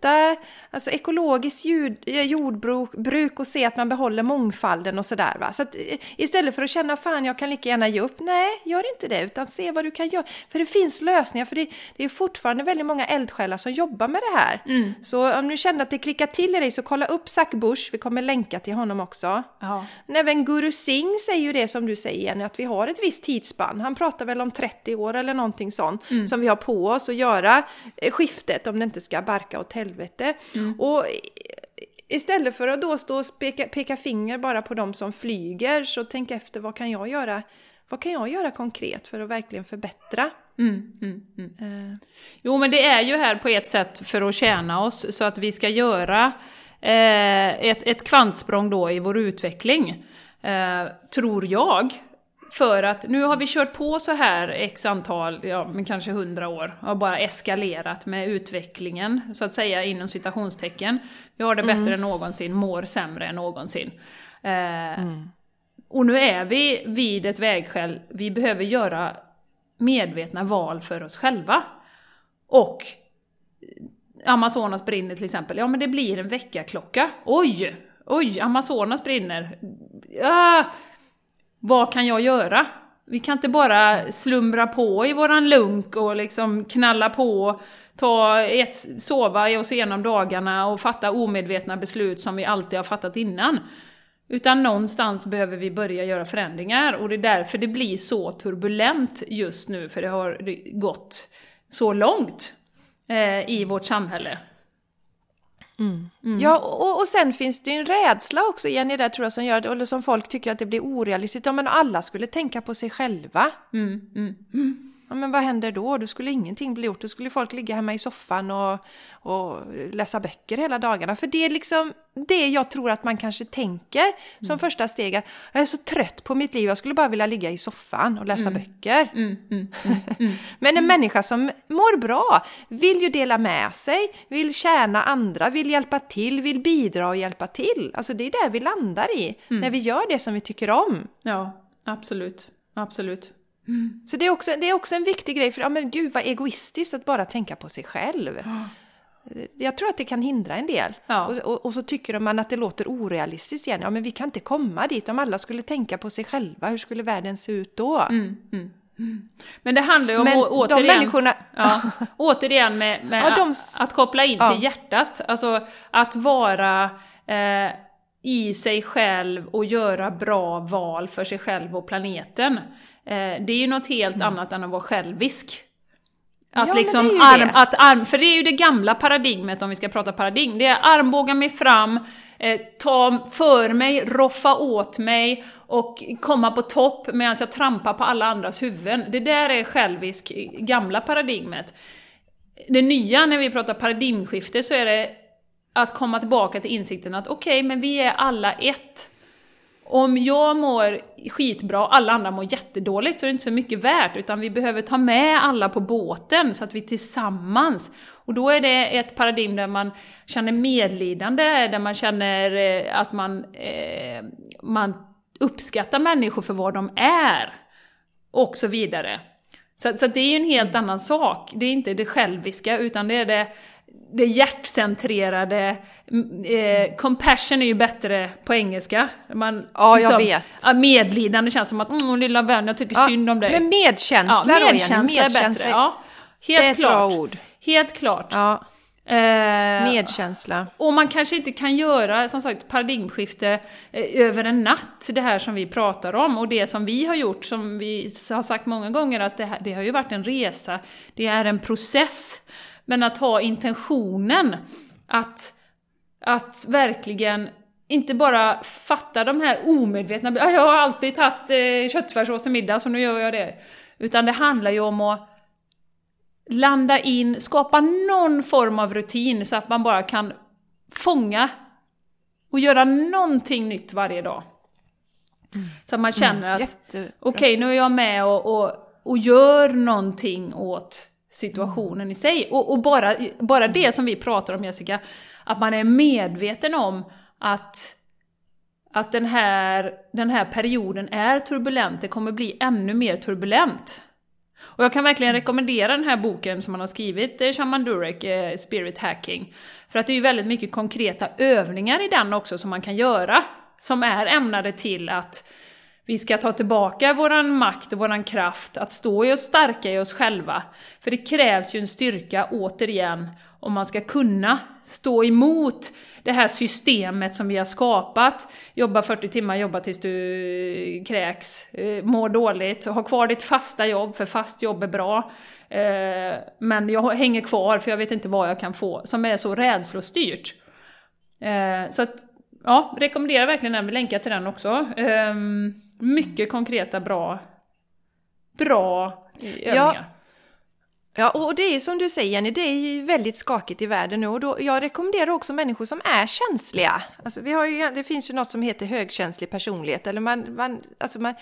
alltså, ekologiskt eh, jordbruk och se att man behåller mångfalden och sådär. Va? Så att, eh, istället för att känna, fan jag kan lika gärna ge upp, nej, gör inte det, utan se vad du kan göra. För det finns lösningar, för det, det är fortfarande väldigt många eldsjälar som jobbar med det här. Mm. Så om du känner att det klickar till i dig, så kolla upp Zack Bush, vi kommer länka till honom också. Ja. Men även Guru Singh säger ju det som du säger Jenny, att vi har ett visst tidsspann. Han pratar väl om 30 år eller någonting sån mm. som vi har på oss att göra eh, skiftet om det inte ska barka åt helvete. Mm. Och istället för att då stå och peka, peka finger bara på de som flyger så tänk efter vad kan jag göra? Vad kan jag göra konkret för att verkligen förbättra Mm, mm, mm. Eh, Jo, men det är ju här på ett sätt för att tjäna oss, så att vi ska göra eh, ett, ett kvantsprång då i vår utveckling, eh, tror jag. För att nu har vi kört på så här x antal, ja men kanske hundra år, och bara eskalerat med utvecklingen, så att säga inom citationstecken. Vi har det bättre än någonsin, mår sämre än någonsin. Eh, Och nu är vi vid ett vägskäl, vi behöver göra medvetna val för oss själva. Och Amazonas brinner till exempel, ja men det blir en väckarklocka. Oj! Oj, Amazonas brinner. Ah, vad kan jag göra? Vi kan inte bara slumra på i våran lunk och liksom knalla på, ta ett, sova i oss igenom dagarna och fatta omedvetna beslut som vi alltid har fattat innan. Utan någonstans behöver vi börja göra förändringar och det är därför det blir så turbulent just nu, för det har gått så långt eh, i vårt samhälle. Ja, och, och sen finns det ju en rädsla också, Jenny, där tror jag som gör det, eller som folk tycker att det blir orealistiskt. Ja, men alla skulle tänka på sig själva. Mm, mm. Ja, men vad händer då? Då skulle ingenting bli gjort. Då skulle folk ligga hemma i soffan och, och läsa böcker hela dagarna. För det är liksom det jag tror att man kanske tänker som första steg. Att jag är så trött på mitt liv, jag skulle bara vilja ligga i soffan och läsa böcker. Mm, mm. Men en människa som mår bra vill ju dela med sig, vill tjäna andra, vill hjälpa till, vill bidra och hjälpa till. Alltså det är där vi landar i, när vi gör det som vi tycker om. Ja, absolut. Absolut. Så det är också, det är också en viktig grej, för ja, men gud vad egoistiskt att bara tänka på sig själv. Jag tror att det kan hindra en del. Ja. Och, och, och så tycker man att det låter orealistiskt igen. Ja, men vi kan inte komma dit. Om alla skulle tänka på sig själva, hur skulle världen se ut då? Mm, mm, mm. Men det handlar ju om Men å- de återigen, människorna... ja, återigen med, med Ja, de a- s- att koppla in Ja. till hjärtat. Alltså att vara eh, i sig själv och göra bra val för sig själv och planeten. Eh, det är ju något helt annat än att vara självisk. Att Mm. Ja, liksom arm, att arm, för det är ju det gamla paradigmet om vi ska prata paradigm. Det är armbåga mig fram, eh, ta för mig, roffa åt mig och komma på topp medan jag trampar på alla andras huvuden. Det där är självisk, eh, gamla paradigmet. Det nya när vi pratar paradigmskifte så är det att komma tillbaka till insikten att okej, men vi är alla ett. Om jag mår skitbra och alla andra mår jättedåligt så är det inte så mycket värt, utan vi behöver ta med alla på båten så att vi tillsammans. Och då är det ett paradigm där man känner medlidande, där man känner eh, att man, eh, man uppskattar människor för vad de är. Och så vidare. Så, så det är ju en helt annan sak. Det är inte det själviska, utan det är det, det hjärtcentrerade. Eh, compassion är ju bättre på engelska. Man, Ja, jag vet. ja, Medlidande känns som att mm, lilla vän, jag tycker Ja, synd om dig. Men medkänsla ja, då, Jenny. medkänsla är bättre. Ja, helt det är ett klart. bra ord. Helt klart. Ja, Eh, medkänsla. och man kanske inte kan göra, som sagt, paradigmskifte eh, över en natt, det här som vi pratar om. Och det som vi har gjort, som vi har sagt många gånger, att det, här, det har ju varit en resa, det är en process. Men att ha intentionen att, att verkligen inte bara fatta de här omedvetna, "Ah, jag har alltid tagit eh, köttfärssås till middag så nu gör jag det. Utan det handlar ju om att landa in, skapa någon form av rutin så att man bara kan fånga och göra någonting nytt varje dag. Så att man känner att Jättebra. okej, nu är jag med och, och, och gör någonting åt situationen i sig. Och, och bara, bara det som vi pratar om Jessica, att man är medveten om att, att den, här, den här perioden är turbulent, det kommer bli ännu mer turbulent. Och jag kan verkligen rekommendera den här boken som han har skrivit, eh, Shaman Durek, eh, Spirit Hacking. För att det är ju väldigt mycket konkreta övningar i den också som man kan göra, som är ämnade till att vi ska ta tillbaka våran makt och våran kraft, att stå i oss starka i oss själva. För det krävs ju en styrka, återigen, om man ska kunna stå emot det här systemet som vi har skapat. Jobba 40 timmar, jobba tills du eh, kräks, eh, mår dåligt, ha kvar ditt fasta jobb, för fast jobb är bra. Eh, men jag hänger kvar för jag vet inte vad jag kan få, som är så rädslostyrt. Så att, ja, rekommenderar verkligen den, vi länkar till den också. Ehm, mycket konkreta, bra, bra övningar. Ja, och det är ju som du säger Jenny, det är ju väldigt skakigt i världen nu och då, jag rekommenderar också människor som är känsliga. Alltså vi har ju, det finns ju något som heter högkänslig personlighet, eller man, man, alltså man,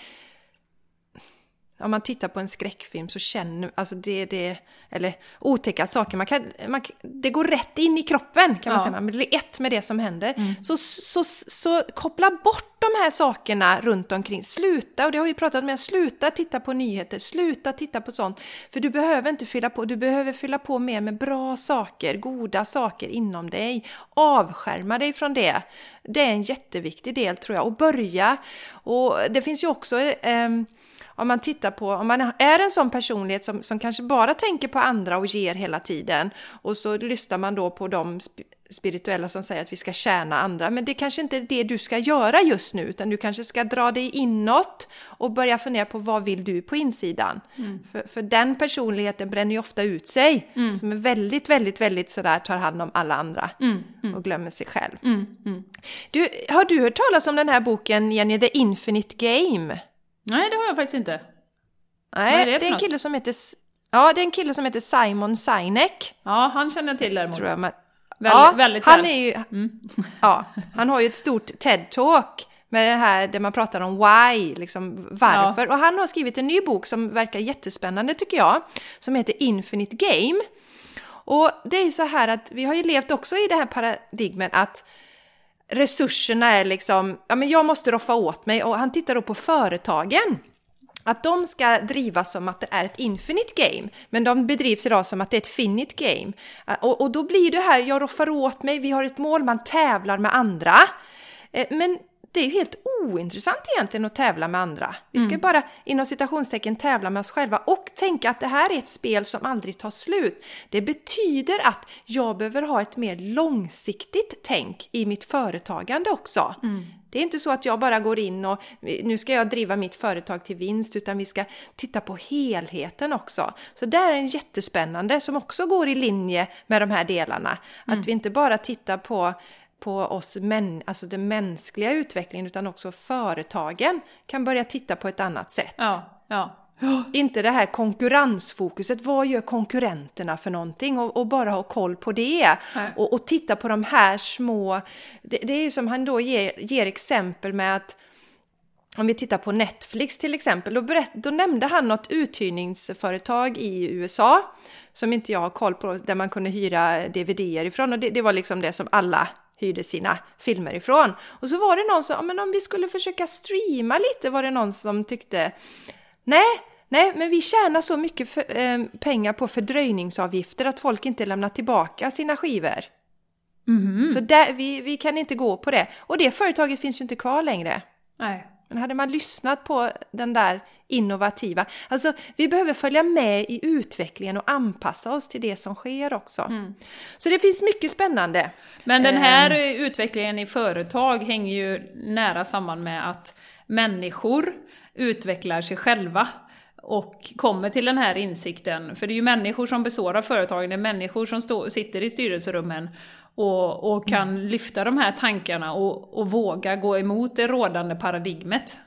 om man tittar på en skräckfilm så känner alltså det, det eller otäcka saker, man kan, man, det går rätt in i kroppen kan man ja. säga, man blir ett med det som händer. Mm. Så, så, så, koppla bort de här sakerna runt omkring. Sluta, och det har vi pratat med, sluta titta på nyheter, sluta titta på sånt. För du behöver inte fylla på, du behöver fylla på mer med bra saker, goda saker inom dig. Avskärma dig från det. Det är en jätteviktig del tror jag. Och börja, och det finns ju också eh, om man tittar på, om man är en sån personlighet som, som kanske bara tänker på andra och ger hela tiden och så lyssnar man då på de spirituella som säger att vi ska tjäna andra, men det kanske inte är det du ska göra just nu, utan du kanske ska dra dig inåt och börja fundera på vad vill du på insidan? Mm. För, för den personligheten bränner ju ofta ut sig, mm. som är väldigt, väldigt, väldigt sådär tar hand om alla andra mm. mm. och glömmer sig själv. Mm, mm. Du, har du hört talas om den här boken, Jenny, The Infinite Game? Nej, det har jag faktiskt inte. Nej, är det, det är en kille som heter... Ja, det är en kille som heter Simon Sinek. Ja, han känner jag till däremot. Tror jag, men, väldigt, ja, väldigt han väl. är ju... Mm. ja, han har ju ett stort TED-talk med det här där man pratar om why, liksom varför. Ja. Och han har skrivit en ny bok som verkar jättespännande tycker jag, som heter Infinite Game. Och det är ju så här att vi har ju levt också i det här paradigmen att resurserna är liksom, ja men jag måste roffa åt mig och han tittar då på företagen. Att de ska drivas som att det är ett infinite game, men de bedrivs idag som att det är ett finite game. Eh, och, och då blir det här, jag roffar åt mig, vi har ett mål, man tävlar med andra. Eh, men det är ju helt ointressant egentligen att tävla med andra. Vi ska mm. bara inom citationstecken tävla med oss själva och tänka att det här är ett spel som aldrig tar slut. Det betyder att jag behöver ha ett mer långsiktigt tänk i mitt företagande också. Mm. Det är inte så att jag bara går in och nu ska jag driva mitt företag till vinst utan vi ska titta på helheten också. Så det är en jättespännande som också går i linje med de här delarna. Mm. Att vi inte bara tittar på på oss, män, alltså den mänskliga utvecklingen, utan också företagen kan börja titta på ett annat sätt. Ja, ja. Inte det här konkurrensfokuset, vad gör konkurrenterna för någonting? Och, och bara ha koll på det. Och, och, titta på de här små... Det, det är ju som han då ger, ger exempel med att om vi tittar på Netflix till exempel, då, berätt, då nämnde han något uthyrningsföretag i USA som inte jag har koll på, där man kunde hyra DVD-er ifrån och det, det var liksom det som alla hyrde sina filmer ifrån. Och så var det någon som, ja men om vi skulle försöka streama lite var det någon som tyckte nej, nej men vi tjänar så mycket för, eh, pengar på fördröjningsavgifter att folk inte lämnar tillbaka sina skivor. Mm. Så där, vi, vi kan inte gå på det. Och det företaget finns ju inte kvar längre. Nej. Men hade man lyssnat på den där innovativa, alltså vi behöver följa med i utvecklingen och anpassa oss till det som sker också. Mm. Så det finns mycket spännande. Men den här um, utvecklingen i företag hänger ju nära samman med att människor utvecklar sig själva och kommer till den här insikten. För det är ju människor som består av företagen, det är människor som stå, sitter i styrelserummen och, och kan mm. lyfta de här tankarna och, och våga gå emot det rådande paradigmet.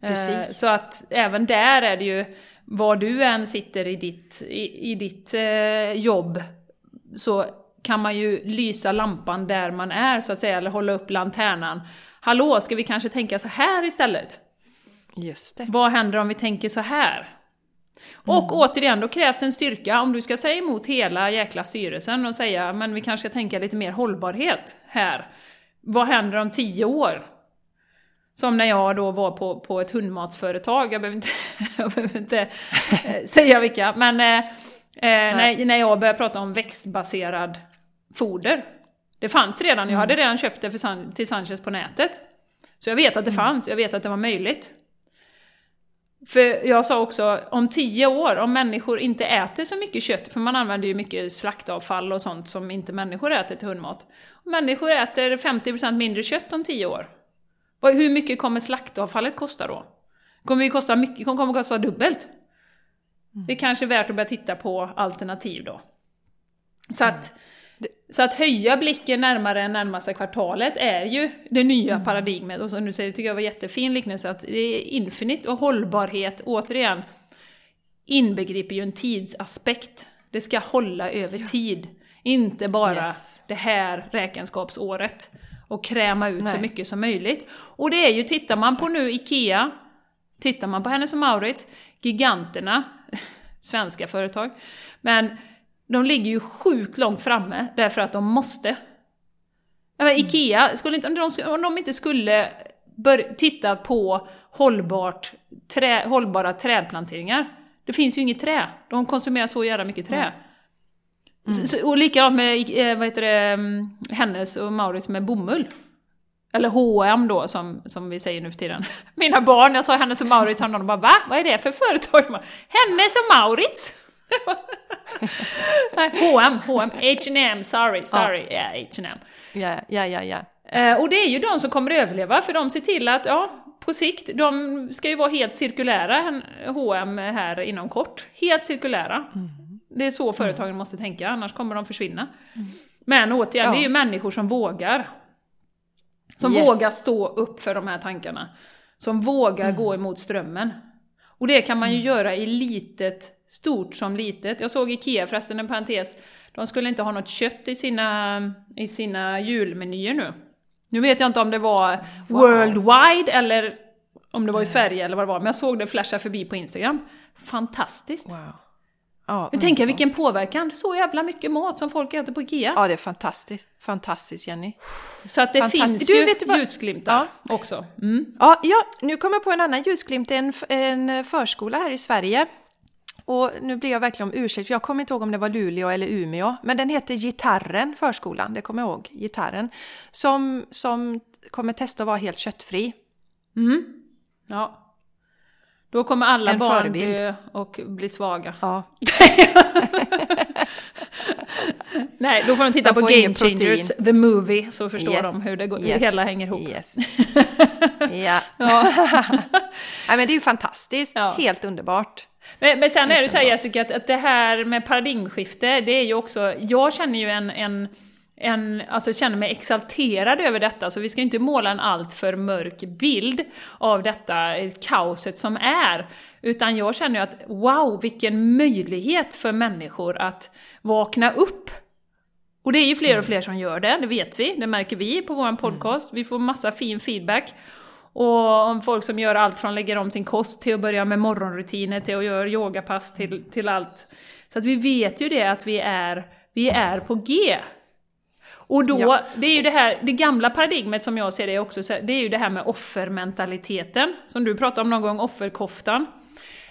Precis. Eh, så att även där är det ju, var du än sitter i ditt, i, i ditt eh, jobb, så kan man ju lysa lampan där man är så att säga, eller hålla upp lanternan. Hallå, ska vi kanske tänka så här istället? Just det. Vad händer om vi tänker så här? Och mm. återigen, då krävs en styrka. Om du ska säga emot hela jäkla styrelsen och säga men vi kanske ska tänka lite mer hållbarhet här. Vad händer om tio år? Som när jag då var på, på ett hundmatsföretag, jag behöver inte, jag behöver inte eh, säga vilka, men eh, eh när, när jag började prata om växtbaserad foder. Det fanns redan, jag hade mm. redan köpt det för, till Sanchez på nätet. Så jag vet att det mm. fanns, jag vet att det var möjligt. För jag sa också, om tio år, om människor inte äter så mycket kött, för man använder ju mycket slaktavfall och sånt som inte människor äter till hundmat. Om människor äter 50% mindre kött om tio år, hur mycket kommer slaktavfallet kosta då? Kommer det kosta mycket, kommer det kosta dubbelt? Mm. Det är kanske är värt att börja titta på alternativ då. Så att så att höja blicken närmare än närmaste kvartalet är ju det nya mm. paradigmet. Och som du säger, det tycker jag var jättefin liknelse, att det är infinite och hållbarhet, återigen. inbegriper ju en tidsaspekt. Det ska hålla över tid. Inte bara Yes. det här räkenskapsåret. Och kräma ut Nej. så mycket som möjligt. Och det är ju, tittar man på nu IKEA, tittar man på Hennes och Mauritz, giganterna, svenska företag, men de ligger ju sjukt långt framme därför att de måste. Ja, men IKEA, skulle inte, om, de, om de inte skulle bör, titta på hållbart, trä, hållbara trädplanteringar, det finns ju inget trä. De konsumerar så jävla mycket trä. Så, så, och likadant med eh, vad heter det, mm, Hennes och Mauritz med bomull. Eller H&M då, som, som vi säger nu för tiden. Mina barn, jag sa Hennes och Mauritz häromdagen, de bara va? Vad är det för företag? Hennes och Mauritz! H&M, H&M, H&M, sorry, sorry, ja, H&M. Ja, ja, ja, ja. Eh, och det är ju de som kommer överleva, för de ser till att, ja, på sikt, de ska ju vara helt cirkulära, H&M här inom kort. Helt cirkulära. Det är så företagen måste tänka, annars kommer de försvinna. Men återigen, Ja. det är ju människor som vågar. Som Yes. vågar stå upp för de här tankarna. Som vågar gå emot strömmen. Och det kan man ju göra i litet, stort som litet. Jag såg IKEA förresten, en parentes. De skulle inte ha något kött i sina, i sina julmenyer nu. Nu vet jag inte om det var worldwide eller om det var i Sverige eller vad det var, men jag såg det flasha förbi på Instagram. Fantastiskt! Wow. Ja, Nu tänker jag vilken påverkan, så jävla mycket mat som folk äter på IKEA. ja, det är fantastiskt. Fantastiskt, Jenny. Så att det finns Du, ju vet vad- ljusglimtar också. Mm. Ja, ja, nu kommer jag på en annan ljusglimt. Det är en, en förskola här i Sverige. Och nu blir jag verkligen om ursäkt, för jag kommer inte ihåg om det var Luleå eller Umeå. Men den heter Gitarren, förskolan, det kommer jag ihåg. Gitarren. Som, som kommer testa att vara helt köttfri. Mm. Ja. Då kommer alla En barn förebild. dö och bli svaga. Ja, Nej, då får de titta De på Game. Changers, the movie, så förstår Yes. de hur det, går, hur Yes. det hela hänger ihop. Yes. ja. Nej, men det är ju fantastiskt. Ja. Helt underbart. Men, men sen är det så här. Jessica, att, att det här med paradigmskifte, det är ju också, jag känner ju en, en, en alltså känner mig exalterad över detta, så vi ska inte måla en alltför mörk bild av detta kaoset som är. Utan jag känner ju att wow, vilken möjlighet för människor att vakna upp. Och det är ju fler och fler som gör det, det vet vi, det märker vi på vår podcast. Vi får massa fin feedback. Och om folk som gör allt från lägger om sin kost till att börja med morgonrutiner till att göra yogapass till, till allt. Så att vi vet ju det att vi är, vi är på G. Och då, Ja. det är ju det här, det gamla paradigmet som jag ser det också, så det är ju det här med offermentaliteten, som du pratade om någon gång, offerkoftan.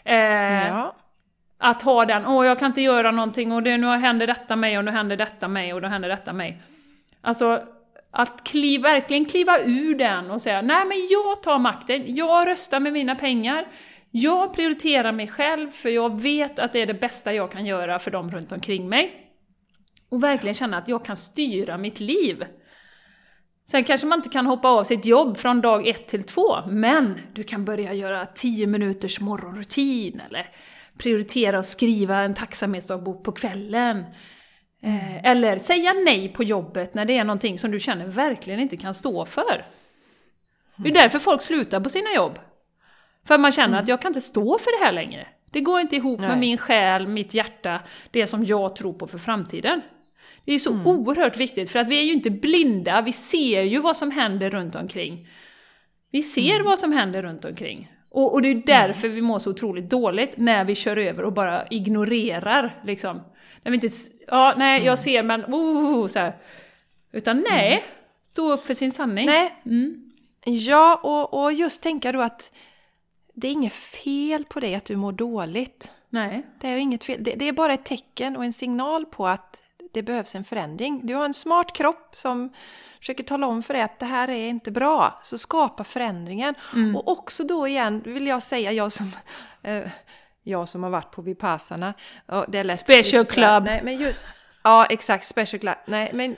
Eh, Ja. att ha den, åh jag kan inte göra någonting och det, nu händer detta mig och nu händer detta mig och då händer detta mig. Alltså, att kliv, verkligen kliva ur den och säga, nej men jag tar makten, jag röstar med mina pengar, jag prioriterar mig själv för jag vet att det är det bästa jag kan göra för dem runt omkring mig. Och verkligen känna att jag kan styra mitt liv. Sen kanske man inte kan hoppa av sitt jobb från dag ett till två, men du kan börja göra 10 minuters morgonrutin eller prioritera att skriva en tacksamhetsdagbok på kvällen. Eh, eller säga nej på jobbet när det är någonting som du känner verkligen inte kan stå för. Det är därför folk slutar på sina jobb. För man känner att jag kan inte stå för det här längre. Det går inte ihop med Nej. min själ, mitt hjärta, det som jag tror på för framtiden. Det är ju så oerhört viktigt, för att vi är ju inte blinda, vi ser ju vad som händer runt omkring. Vi ser vad som händer runt omkring. Och, och det är därför vi mår så otroligt dåligt, när vi kör över och bara ignorerar. Liksom. Vi inte, ja, nej, jag ser men, oh, så här. Utan nej, stå upp för sin sanning. Nej, Mm. Ja, och, och just tänka då att det är inget fel på det att du mår dåligt. nej. Det är inget fel. Det, det är bara ett tecken och en signal på att det behövs en förändring. Du har en smart kropp som försöker tala om för dig att det här är inte bra. Så skapa förändringen. Mm. Och också då igen vill jag säga, jag som, eh, jag som har varit på Vipassana. det är lätt- Special lite Club. Nej, men just, ja, exakt. Special Club. Nej, men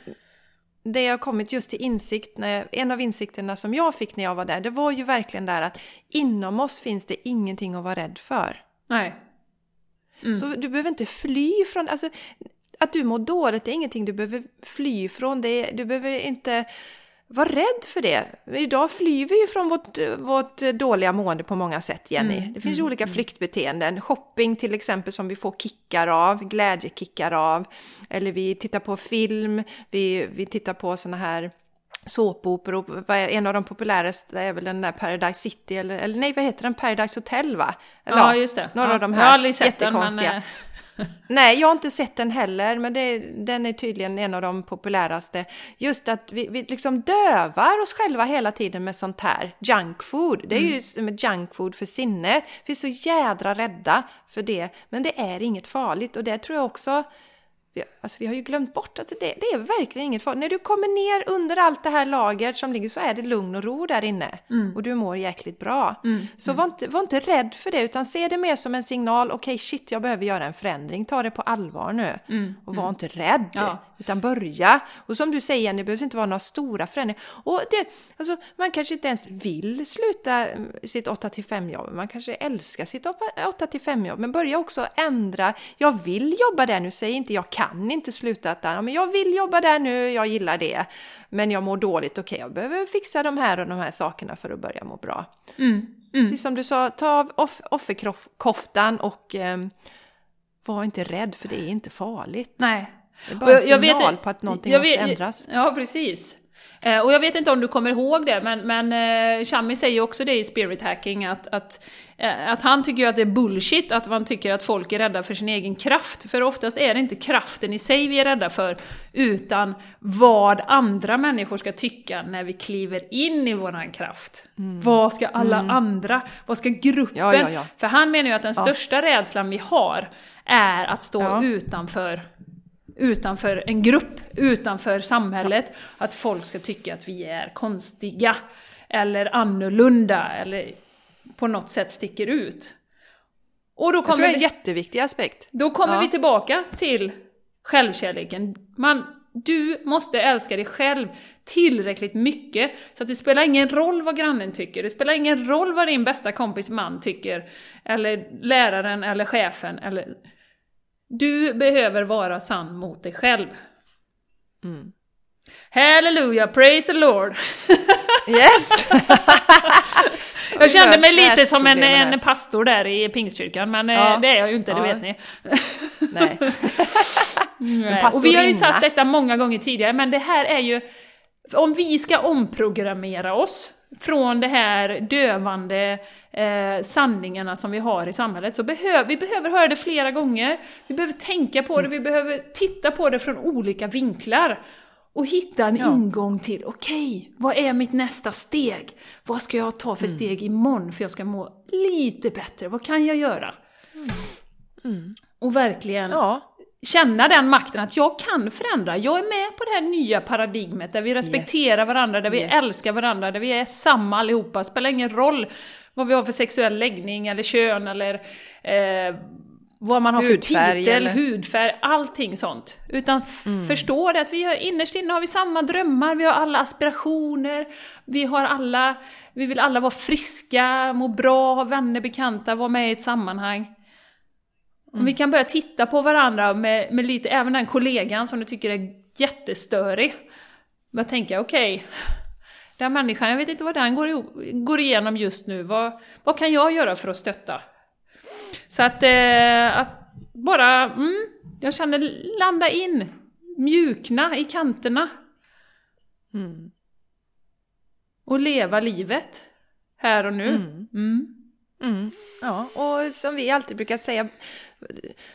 det jag har kommit just till insikt, när, en av insikterna som jag fick när jag var där, det var ju verkligen där att inom oss finns det ingenting att vara rädd för. Nej. Mm. Så du behöver inte fly från, alltså att du mår dåligt är ingenting du behöver fly från. Det är, du behöver inte var rädd för det. Idag flyr vi ju från vårt, vårt dåliga mående på många sätt, Jenny. Mm, det finns ju olika flyktbeteenden. Shopping till exempel som vi får kickar av, glädjekickar av. Eller vi tittar på film, vi, vi tittar på såna här såpoperor. En av de populäraste är väl den där Paradise City, eller, eller nej, vad heter den? Paradise Hotel, va? Eller, ja, just det. Några ja, av de jag har här aldrig sett den, jättekonstiga. men... Nej, jag har inte sett den heller, men det, den är tydligen en av de populäraste. Just att vi, vi liksom dövar oss själva hela tiden med sånt här junk food. Det är ju som ett junk food för sinnet. Vi är så jädra rädda för det, men det är inget farligt och det tror jag också alltså vi har ju glömt bort att det, det är verkligen inget farligt. När du kommer ner under allt det här lagret som ligger så är det lugn och ro där inne. Och du mår jäkligt bra. Så var inte, var inte rädd för det utan se det mer som en signal. Okej, shit, jag behöver göra en förändring. Ta det på allvar nu. Och var inte rädd. Ja. Utan börja. Och som du säger, det behövs inte vara några stora förändringar. Och det, alltså, man kanske inte ens vill sluta sitt 8-5 jobb. Man kanske älskar sitt 8-5 jobb. Men börja också ändra. Jag vill jobba där nu. Säg inte jag kan inte sluta där. Ja, Men jag vill jobba där nu, jag gillar det. Men jag mår dåligt. Okej, jag behöver fixa de här och de här sakerna för att börja må bra. Mm. Precis som du sa, ta av off- offerkoftan och ehm, var inte rädd för det är inte farligt. Nej. Det är bara en jag- jag vet- signal på att någonting jag måste vet- ändras. Ja, precis. Eh, och jag vet inte om du kommer ihåg det, men, men eh, Shami säger också det i Spirit Hacking, att, att, eh, att han tycker ju att det är bullshit att man tycker att folk är rädda för sin egen kraft. För oftast är det inte kraften i sig vi är rädda för, utan vad andra människor ska tycka när vi kliver in i våran kraft. Vad ska alla andra, vad ska gruppen? Mm. Ja, ja, ja. För han menar ju att den största rädslan vi har är att stå utanför utanför en grupp, utanför samhället, att folk ska tycka att vi är konstiga, eller annorlunda, eller på något sätt sticker ut. Och då Jag tror kommer, det är en vi, jätteviktig aspekt. då kommer Ja. vi tillbaka till självkärleken. Man, du måste älska dig själv tillräckligt mycket, så att det spelar ingen roll vad grannen tycker, det spelar ingen roll vad din bästa kompis man tycker, eller läraren eller chefen, eller... Du behöver vara sann mot dig själv. Mm. Halleluja, praise the Lord! Yes! Jag kände mig lite som en, en pastor där i pingstkyrkan, men eh, Ja. det är jag ju inte, det Ja. vet ni. Nej. Och vi har ju sagt detta många gånger tidigare, men det här är ju... Om vi ska omprogrammera oss från de här dövande eh, sanningarna som vi har i samhället, så behöver vi behöver höra det flera gånger. Vi behöver tänka på det, vi behöver titta på det från olika vinklar. Och hitta en Ja. ingång till, okej, vad är mitt nästa steg? Vad ska jag ta för steg imorgon för jag ska må lite bättre? Vad kan jag göra? Och verkligen Ja, känna den makten att jag kan förändra. Jag är med på det här nya paradigmet där vi respekterar varandra, där vi Yes. älskar varandra, där vi är samma allihopa. Spelar ingen roll vad vi har för sexuell läggning eller kön eller eh, vad man har Hudfärg för titel, eller- hudfärg, allting sånt. Utan f- förstå det att vi har, innerst inne har vi samma drömmar, vi har alla aspirationer, vi har alla, vi vill alla vara friska, må bra, ha vänner, bekanta, vara med i ett sammanhang. Om vi kan börja titta på varandra med, med lite, även den kollegan som du tycker är jättestörig. Börja tänka, okej, den människan, jag vet inte vad den går, går igenom just nu. Vad, vad kan jag göra för att stötta? Så att, eh, att bara, mm, jag känner landa in, mjukna i kanterna. Mm. Och leva livet. Här och nu. Mm. Mm. Mm. ja, och som vi alltid brukar säga,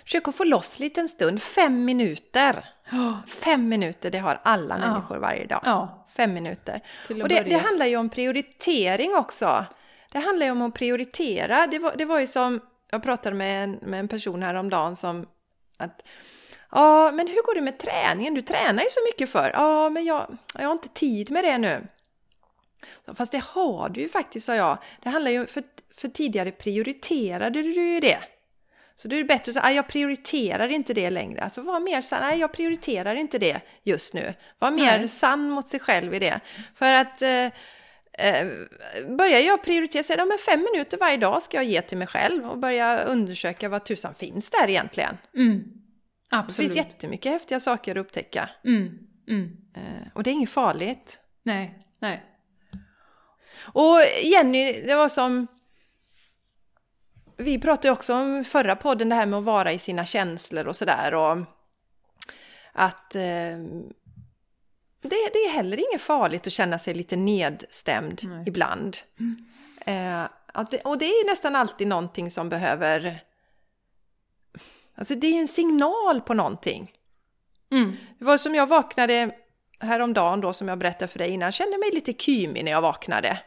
försök att få loss lite en stund, fem minuter. Ja. Fem minuter, det har alla Ja. människor varje dag. Ja, Fem minuter. Och det, det handlar ju om prioritering också. Det handlar ju om att prioritera. Det var, det var ju som, jag pratade med en, med en person häromdagen som att Ja, men hur går det med träningen? Du tränar ju så mycket för. Ja, men jag, jag har inte tid med det nu. Fast det har du ju faktiskt, sa jag. Det handlar ju för, för tidigare prioriterade du ju det. Så då är det bättre att säga, "Ah, jag prioriterar inte det längre. Alltså var mer sann, nej jag prioriterar inte det just nu. Var mer Nej. sann mot sig själv i det. För att eh, eh, börjar jag prioritera, säga, ja, men fem minuter varje dag ska jag ge till mig själv och börja undersöka vad tusan finns där egentligen. Mm. Det Absolut. finns jättemycket häftiga saker att upptäcka. Mm. Mm. Eh, och det är inget farligt. Nej. Nej. Och Jenny, det var som... Vi pratade också om förra podden det här med att vara i sina känslor och sådär och att eh, det, det, är heller inget farligt att känna sig lite nedstämd Nej. ibland. Eh, att det, och det är nästan alltid någonting som behöver... Alltså det är ju en signal på någonting. Mm. Det var som jag vaknade häromdagen då som jag berättade för dig innan, jag kände mig lite kymig när jag vaknade.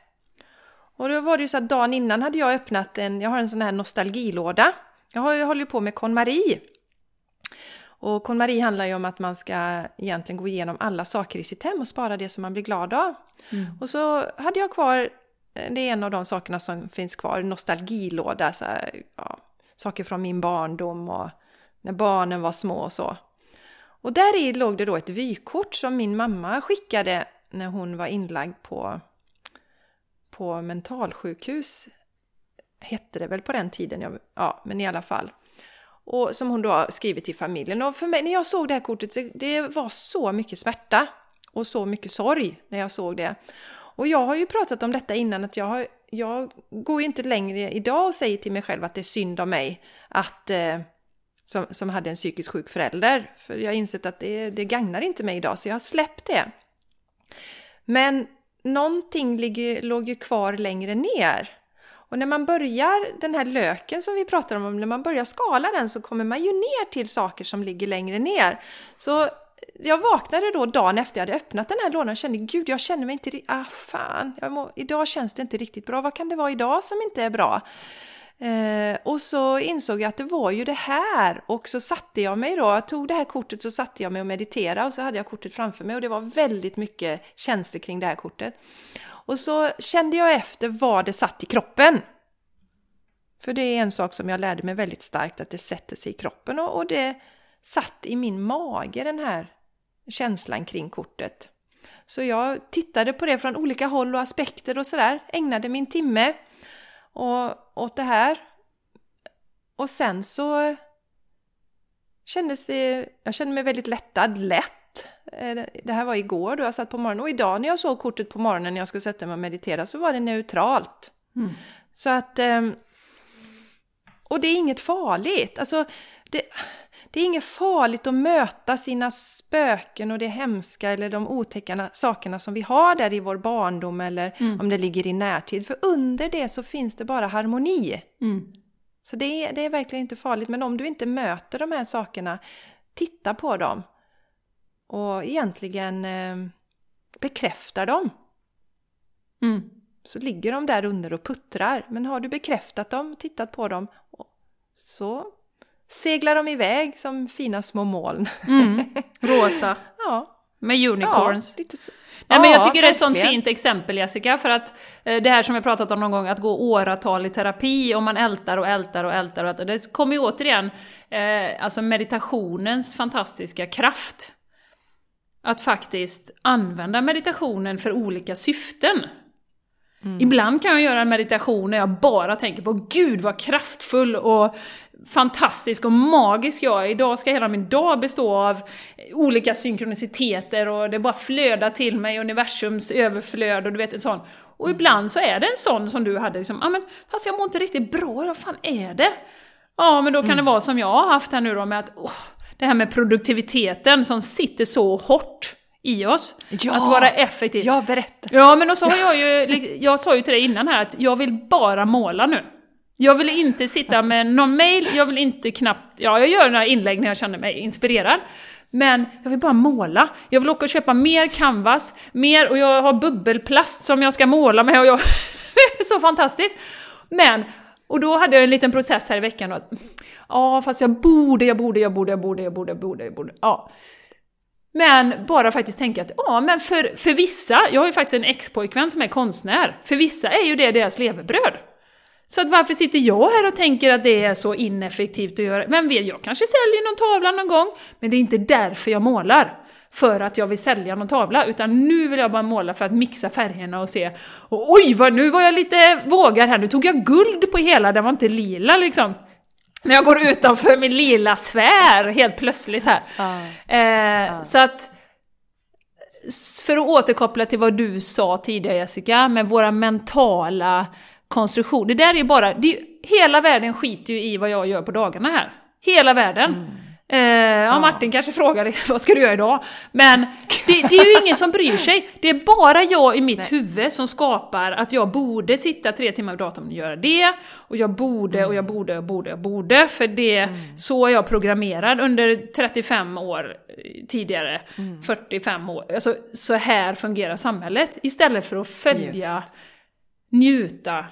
Och då var det ju så att dagen innan hade jag öppnat en, jag har en sån här nostalgilåda. Jag har ju hållit på med KonMari. Och KonMari handlar ju om att man ska egentligen gå igenom alla saker i sitt hem och spara det som man blir glad av. Mm. Och så hade jag kvar, det är en av de sakerna som finns kvar, nostalgilåda, så här, ja, saker från min barndom och när barnen var små och så. Och där i låg det då ett vykort som min mamma skickade när hon var inlagd på, på mentalsjukhus. Hette det väl på den tiden, jag, ja men i alla fall. Och som hon då har skrivit till familjen. Och för mig, när jag såg det här kortet, det var så mycket smärta och så mycket sorg när jag såg det. Och jag har ju pratat om detta innan, att jag, har, jag går ju inte längre idag och säger till mig själv att det är synd om mig att eh, som, som hade en psykiskt sjuk förälder. För jag har insett att det, det gagnar inte mig idag, så jag har släppt det. Men någonting ligger, låg ju kvar längre ner. Och när man börjar den här löken som vi pratar om, när man börjar skala den så kommer man ju ner till saker som ligger längre ner. Så jag vaknade då dagen efter jag hade öppnat den här lådan och kände gud, jag känner mig inte riktigt, ah fan, må, idag känns det inte riktigt bra. Vad kan det vara idag som inte är bra? Eh, och så insåg jag att det var ju det här och så satte jag mig då, jag tog det här kortet så satte jag mig och mediterade och så hade jag kortet framför mig och det var väldigt mycket känslor kring det här kortet. Och så kände jag efter var det satt i kroppen. För det är en sak som jag lärde mig väldigt starkt, att det sätter sig i kroppen och, och det satt i min mage den här känslan kring kortet. Så jag tittade på det från olika håll och aspekter och sådär, ägnade min timme och åt det här. Och sen så kändes det, jag kände mig väldigt lättad, lätt. Eh, Det här var igår då jag satt på morgonen och idag när jag såg kortet på morgonen när jag skulle sätta mig och meditera så var det neutralt. Mm. Så att... ehm, Och det är inget farligt. Alltså, det, det är inget farligt att möta sina spöken och det hemska eller de otäcka sakerna som vi har där i vår barndom eller Mm. om det ligger i närtid. För under det så finns det bara harmoni. Mm. Så det är, det är verkligen inte farligt. Men om du inte möter de här sakerna, titta på dem. Och egentligen eh, bekräftar dem. Mm. Så ligger de där under och puttrar. Men har du bekräftat dem, tittat på dem, så seglar de iväg som fina små moln. Mm. Rosa. Ja, Med unicorns. Ja, så. Nej, men jag Ja, tycker det är ett sånt fint exempel Jessica, för att eh, det här som jag pratat om någon gång, att gå åratal i terapi och man ältar och ältar och ältar och ältar. Det kommer ju återigen, eh, alltså meditationens fantastiska kraft. Att faktiskt använda meditationen för olika syften. Ibland kan jag göra en meditation när jag bara tänker på Gud vad kraftfull och fantastisk och magisk jag är. Idag ska hela min dag bestå av olika synkroniciteter och det bara flödar till mig, universums överflöd och du vet en sån. Och ibland så är det en sån som du hade liksom, ja men fast jag mår inte riktigt bra, vad fan är det? Ja men då kan det vara som jag har haft här nu då med att, åh, det här med produktiviteten som sitter så hårt i oss. Ja, att vara effektiv. Ja, berätta. Ja, men och så har jag ju, jag sa ju till dig innan här att jag vill bara måla nu. Jag vill inte sitta med någon mail, jag vill inte knappt, ja jag gör några inlägg när jag känner mig inspirerad. Men jag vill bara måla. Jag vill åka och köpa mer canvas, mer, och jag har bubbelplast som jag ska måla med och jag, det är så fantastiskt. Men, och då hade jag en liten process här i veckan att, ja fast jag borde, jag borde, jag borde, jag borde, jag borde, jag borde, jag borde, ja. Men bara faktiskt tänka att, ja men för, för vissa, jag har ju faktiskt en ex-pojkvän som är konstnär, för vissa är ju det deras levebröd. Så att varför sitter jag här och tänker att det är så ineffektivt att göra? Vem vet, jag kanske säljer någon tavla någon gång, men det är inte därför jag målar. För att jag vill sälja någon tavla, utan nu vill jag bara måla för att mixa färgerna och se och oj, vad, nu var jag lite vågad här, nu tog jag guld på hela, den var inte lila liksom. När jag går utanför min lila sfär helt plötsligt här. Ja. Eh, Så att för att återkoppla till vad du sa tidigare Jessica, med våra mentala konstruktioner. Det där är bara, det hela världen skiter ju i vad jag gör på dagarna här. Hela världen. Mm. Eh, ja, Martin kanske frågade vad ska du göra idag? Men det, det är ju ingen som bryr sig. Det är bara jag i mitt Nej. huvud som skapar att jag borde sitta tre timmar vid datorn och göra det. Och jag borde, och jag borde, och borde, och borde. För det, så är jag programmerad under 35 år eh, tidigare. 45 år. Alltså, så här fungerar samhället. Istället för att följa, Just. njuta.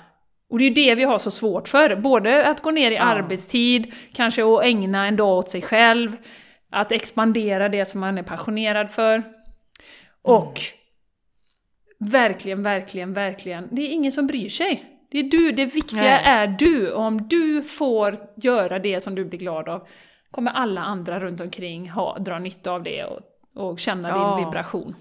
Och det är ju det vi har så svårt för. Både att gå ner i Ja. arbetstid, kanske att ägna en dag åt sig själv, att expandera det som man är passionerad för. Och verkligen, verkligen, verkligen, det är ingen som bryr sig. Det är du, det viktiga Nej. är du. Och om du får göra det som du blir glad av, kommer alla andra runt omkring ha, dra nytta av det och, och känna Ja. din vibration.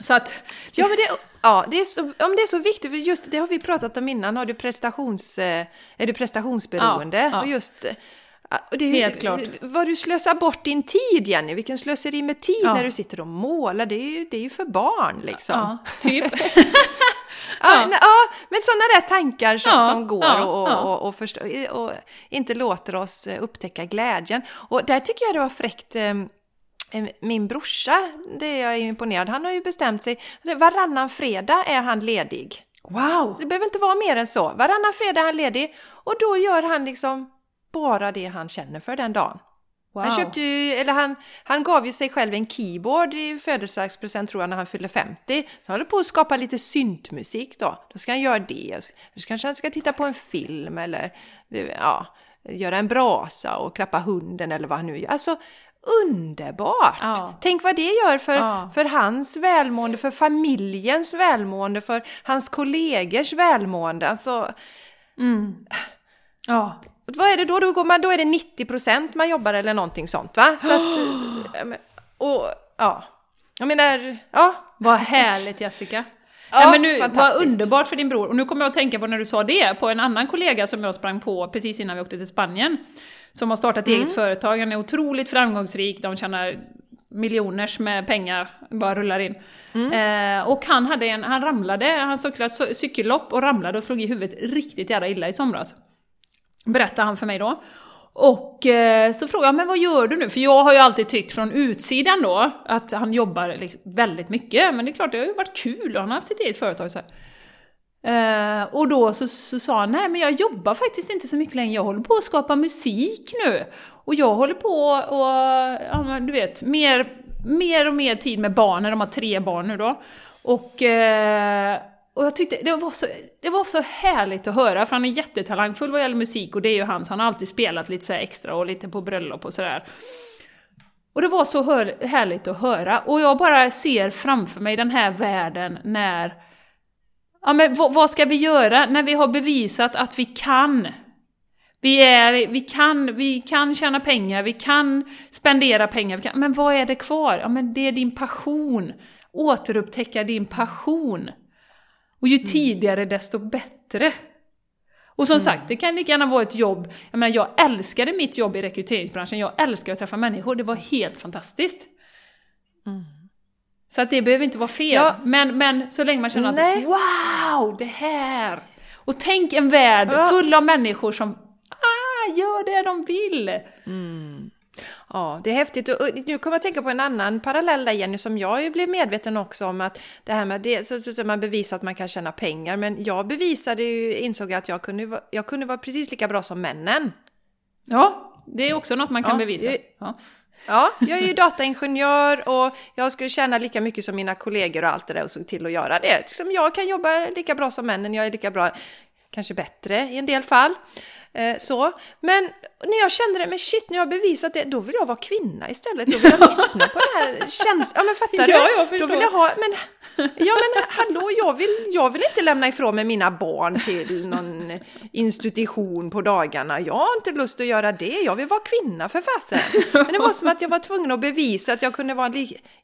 Så att, Ja, men det, ja, det är så, om det är så viktigt, för just det har vi pratat om innan, har du prestations, eh, är du prestationsberoende? Ja, ja. Och just, och det, är- Helt klart. Vad du slösar bort din tid, Jenny, vilken slöseri med tid Ja. när du sitter och målar, det är ju, det är ju för barn liksom. ja, typ. Ja, ja, men sådana där tankar som, som går och, och, och, förstå, och inte låter oss eh, upptäcka glädjen. Och där tycker jag det var fräckt eh, min brorsa, det är jag imponerad, han har ju bestämt sig, varannan fredag är han ledig. Wow! Det behöver inte vara mer än så. Varannan fredag är han ledig och då gör han liksom bara det han känner för den dagen. wow. Han köpte ju, eller han, han gav ju sig själv en keyboard i födelsedagspresent tror jag när han fyllde 50. Så han håller på att skapa lite syntmusik då. Då ska han göra det. Så kanske han ska titta på en film eller ja, göra en brasa och klappa hunden eller vad han nu gör. Alltså underbart! Ja. Tänk vad det gör för, Ja. för hans välmående, för familjens välmående, för hans kollegors välmående. Alltså, Mm. Ja. vad är det då? Då, går man, då är det 90% man jobbar eller någonting sånt va? Så att, och ja, jag menar, ja. Vad härligt Jessica! Ja, Nej, men nu, vad underbart för din bror. Och nu kommer jag att tänka på när du sa det, på en annan kollega som jag sprang på precis innan vi åkte till Spanien. Som har startat Mm. eget företag, han är otroligt framgångsrik, de tjänar miljoners med pengar, bara rullar in. Mm. Eh, och han, hade en, han ramlade, han cyklade ett cy- cykellopp och ramlade och slog i huvudet riktigt jävla illa i somras. Berättade han för mig då. Och eh, så frågade jag, men vad gör du nu? För jag har ju alltid tyckt från utsidan då, att han jobbar liksom väldigt mycket. Men det är klart, det har ju varit kul och han har haft sitt eget företag så här. Uh, och då så, så sa han, nej men jag jobbar faktiskt inte så mycket längre, jag håller på att skapa musik nu. Och jag håller på och, ja men du vet, mer, mer och mer tid med barnen, de har tre barn nu då. Och, uh, och jag tyckte det var, så, det var så härligt att höra, för han är jättetalangfull vad gäller musik och det är ju hans, han har alltid spelat lite så här extra och lite på bröllop och sådär. Och det var så hör, härligt att höra, och jag bara ser framför mig den här världen när Ja men vad, ska vi göra när vi har bevisat att vi kan? Vi, är, vi, kan, vi kan tjäna pengar, vi kan spendera pengar, vi kan, men vad är det kvar? Ja men det är din passion. Återupptäcka din passion. Och ju tidigare desto bättre. Och som sagt, det kan lika gärna vara ett jobb, jag menar jag älskade mitt jobb i rekryteringsbranschen, jag älskar att träffa människor, det var helt fantastiskt. Så att det behöver inte vara fel, Ja. men, men så länge man känner Nej. att wow, det här! Och tänk en värld Ja. full av människor som ah, gör det de vill! Ja, det är häftigt. Och nu kommer jag att tänka på en annan parallell där Jenny, som jag ju blev medveten också om att det här med det, så, så, så man bevisar att man kan tjäna pengar, men jag bevisade ju, insåg att jag kunde, jag kunde vara precis lika bra som männen. Ja, det är också något man kan Ja, bevisa. Ja. Ja, jag är ju dataingenjör och jag skulle tjäna lika mycket som mina kollegor och allt det där och såg till att göra det. Liksom jag kan jobba lika bra som männen, jag är lika bra, kanske bättre i en del fall. Eh, så. Men när jag kände det, men shit, nu har jag bevisat det, då vill jag vara kvinna istället. Då vill jag lyssna på det här känslan. Ja, men fattar du? Ja, jag då vill jag ha, men, ja men hallå, jag vill, jag vill inte lämna ifrån mig mina barn till någon institution på dagarna. Jag har inte lust att göra det, jag vill vara kvinna för fasen. Men det var som att jag var tvungen att bevisa att jag kunde vara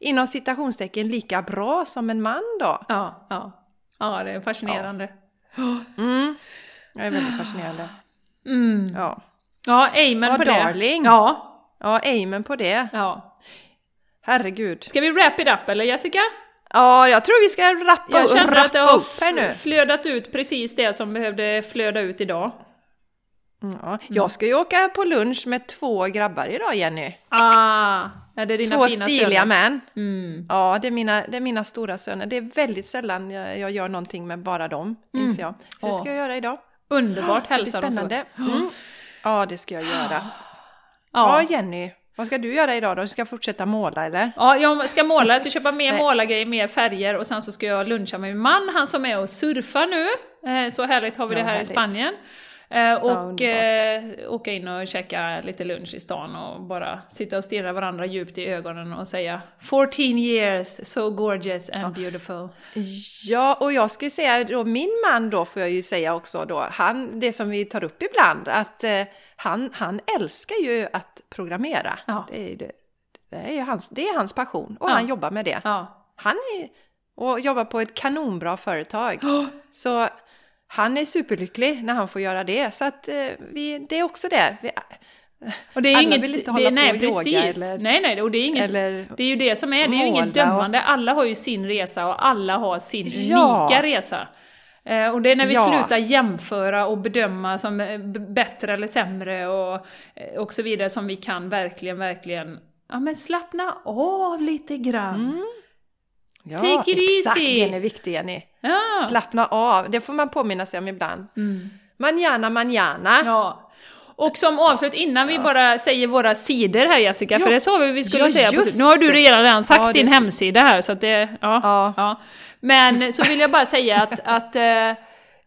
inom citationstecken lika bra som en man då. Ja, ja. ja, det är fascinerande. Mm. Det är väldigt fascinerande. Mm. Ja, Ja, amen Ja, på darling. det. Ja, ja amen på det. ja. Herregud. Ska vi wrap it up eller Jessica? Ja, jag tror vi ska rappa, Jag känner att det har upp här nu. f- flödat ut precis det som behövde flöda ut idag. Ja, jag ska ju åka på lunch med två grabbar idag, Jenny. Ah, är det dina Två fina stiliga söner? män. Mm. Ja, det är, mina, det är mina stora söner. Det är väldigt sällan jag, jag gör någonting med bara dem, inser jag. Så det ska jag göra idag. Underbart, Det hälsa dem så. spännande. Mm. Ja, det ska jag göra. Ja, Ja. Jenny, vad ska du göra idag då? Du ska fortsätta måla eller? Ja, jag ska måla, jag ska köpa mer målargrejer, mer färger och sen så ska jag luncha med min man, han som är och surfar nu. Eh, Så härligt har vi Ja, det här härligt. i Spanien. Eh, Och underbart. eh, åka in och käka lite lunch i stan och bara sitta och stirra varandra djupt i ögonen och säga 14 years, so gorgeous and beautiful. Ja, och jag ju säga då, min man då får jag ju säga också då, han, det som vi tar upp ibland, att eh, han, han älskar ju att programmera. Ja. Det, är, det, det, är hans, det är hans passion och Ja. han jobbar med det. Ja. Han är, och jobbar på ett kanonbra företag. Så han är superlycklig när han får göra det. Så att eh, vi, det är också det. Vi, Och det är Alla inget, vill inte det, hålla nej, på och yoga precis. eller- nej, nej, och det är inget, eller det är ju det som är, det är ju inget och- dömande. Alla har ju sin resa och alla har sin Ja. unika resa. Eh, och det är när vi Ja. slutar jämföra och bedöma som eh, bättre eller sämre och, och så vidare som vi kan verkligen, verkligen Ja men slappna av lite grann. ja, Take it exakt, easy. den är viktig Jenny. Ja. Slappna av, det får man påminna sig om ibland. Mm. Manjana, manjana. Ja. Och som avslut, innan vi bara säger våra sidor här Jessica, för Ja. det sa vi vi skulle Ja, säga. På, nu har du redan, redan sagt Ja, din så. hemsida här, så att det... Ja. Ja. Men så vill jag bara säga att, att eh,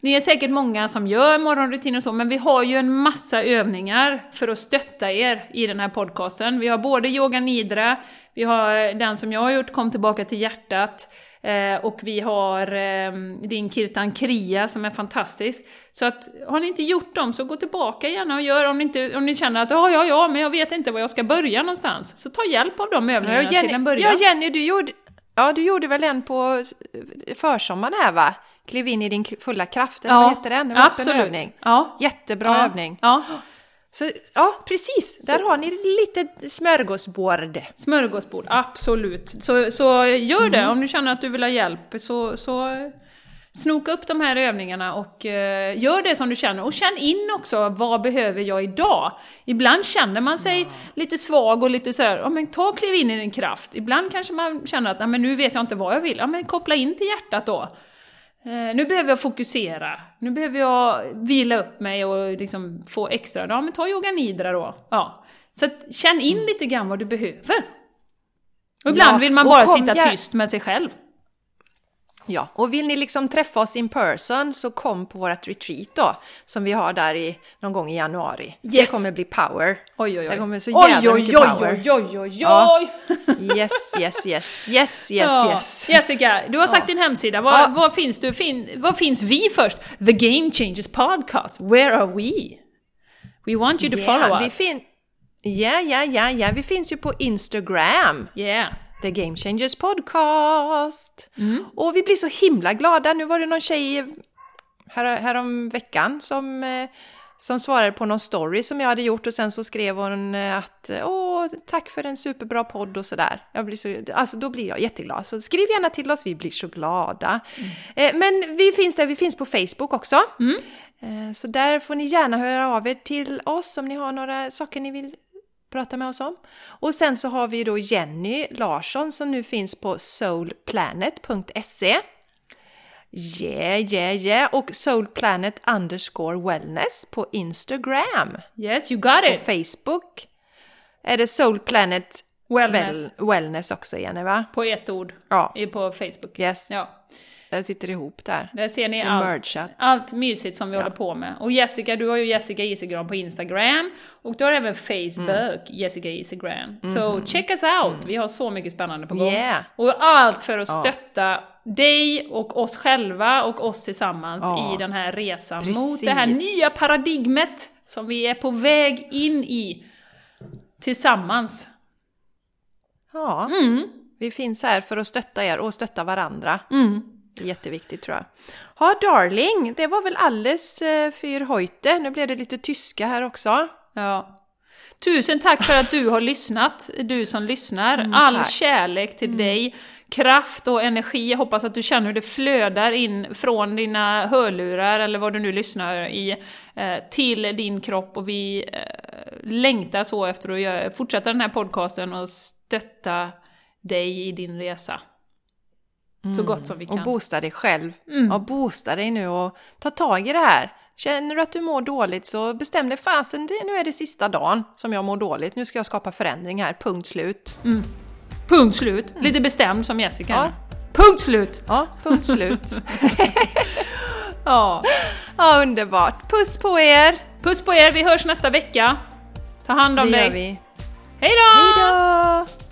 ni är säkert många som gör morgonrutin och så, men vi har ju en massa övningar för att stötta er i den här podcasten. Vi har både yoga nidra, vi har den som jag har gjort, Kom tillbaka till hjärtat, eh, och vi har eh, din Kirtan Kriya som är fantastisk. Så att har ni inte gjort dem så gå tillbaka gärna och gör om ni, inte, om ni känner att ja, ja, ja, men jag vet inte var jag ska börja någonstans. Så ta hjälp av de övningarna Ja, till en Jenny, början. ja, Jenny du, gjorde, ja, du gjorde väl en på eh, försommaren här va? Kliv in i din fulla kraft, eller vad heter den? Det var också en absolut. övning. Ja. Jättebra ja. övning. Ja, Så, ja, precis. Där har ni lite smörgåsbord. smörgåsbord, absolut. Så, så gör det Mm. om du känner att du vill ha hjälp. Så, så snoka upp de här övningarna och eh, gör det som du känner. Och känn in också, vad behöver jag idag? Ibland känner man sig lite svag och lite sådär, ja men ta och kliv in i din kraft. Ibland kanske man känner att, ja men nu vet jag inte vad jag vill. Ja men koppla in till hjärtat då. Eh, nu behöver jag fokusera, nu behöver jag vila upp mig och liksom få extra, ja men ta yoga nidra då. Ja. Så att, känn in lite grann vad du behöver. Och ibland Ja, vill man bara sitta gär- tyst med sig själv. Ja, och vill ni liksom träffa oss in person så kom på vårt retreat då, som vi har där i, någon gång i januari. Det Yes. kommer bli power. Oj, oj, oj. Det kommer så oj, jävla oj, mycket oj, power. oj, oj, oj, Ja. oj. Yes, yes, yes, yes, yes, Ja. yes. Jessica, du har sagt din hemsida. Var, Ja. var, finns du? Fin, var finns vi först? The Game Changers Podcast. Where are we? We want you to follow vi us. Ja, ja, ja, ja, vi finns ju på Instagram. Yeah. The Game Changers Podcast. Mm. Och vi blir så himla glada. Nu var det någon tjej här, härom veckan som, eh, som svarade på någon story som jag hade gjort och sen så skrev hon eh, att åh, tack för en superbra podd och sådär. Jag blir så, alltså då blir jag jätteglad. Så skriv gärna till oss, vi blir så glada. Eh, men vi finns där, vi finns på Facebook också. Eh, så där får ni gärna höra av er till oss om ni har några saker ni vill prata med oss om. Och sen så har vi då Jenny Larsson som nu finns på soulplanet.se. Yeah, yeah, yeah. Och soulplanet underscore wellness på Instagram. Yes, you got it. Facebook är det soulplanet Wellness. well, wellness också, Jenny, va? På ett ord. Ja, På Facebook. yes. Ja. Det sitter ihop där. Där ser ni allt. Allt mysigt som vi håller på med. Och Jessica, du har ju Jessica Isigran på Instagram. Och du har även Facebook, Mm. Jessica Isigran. Så check us out! Vi har så mycket spännande på gång. Yeah. Och allt för att Ja. stötta dig och oss själva och oss tillsammans Ja. i den här resan Precis. mot det här nya paradigmet som vi är på väg in i tillsammans. Ja, Mm. vi finns här för att stötta er och stötta varandra. Mm. Jätteviktigt tror jag. Ja, darling, det var väl alldeles eh, för heute. Nu blev det lite tyska här också. Ja. Tusen tack för att du har lyssnat, du som lyssnar. Mm, All tack. kärlek till dig, kraft och energi. Jag hoppas att du känner hur det flödar in från dina hörlurar eller vad du nu lyssnar i eh, till din kropp och vi eh, längtar så efter att fortsätta den här podcasten och stötta dig i din resa. Så gott som vi Och kan. boosta dig själv. Mm. Ja, boosta dig nu och ta tag i det här. Känner du att du mår dåligt så bestäm dig fasen, det, nu är det sista dagen som jag mår dåligt. Nu ska jag skapa förändring här, punkt slut. Punkt slut. Lite bestämd som Jessica. Ja. Punkt slut! Ja, punkt slut. Ja. ja, underbart. Puss på er! Puss på er, vi hörs nästa vecka. Ta hand om Det dig. gör vi. Hej då! Hej då!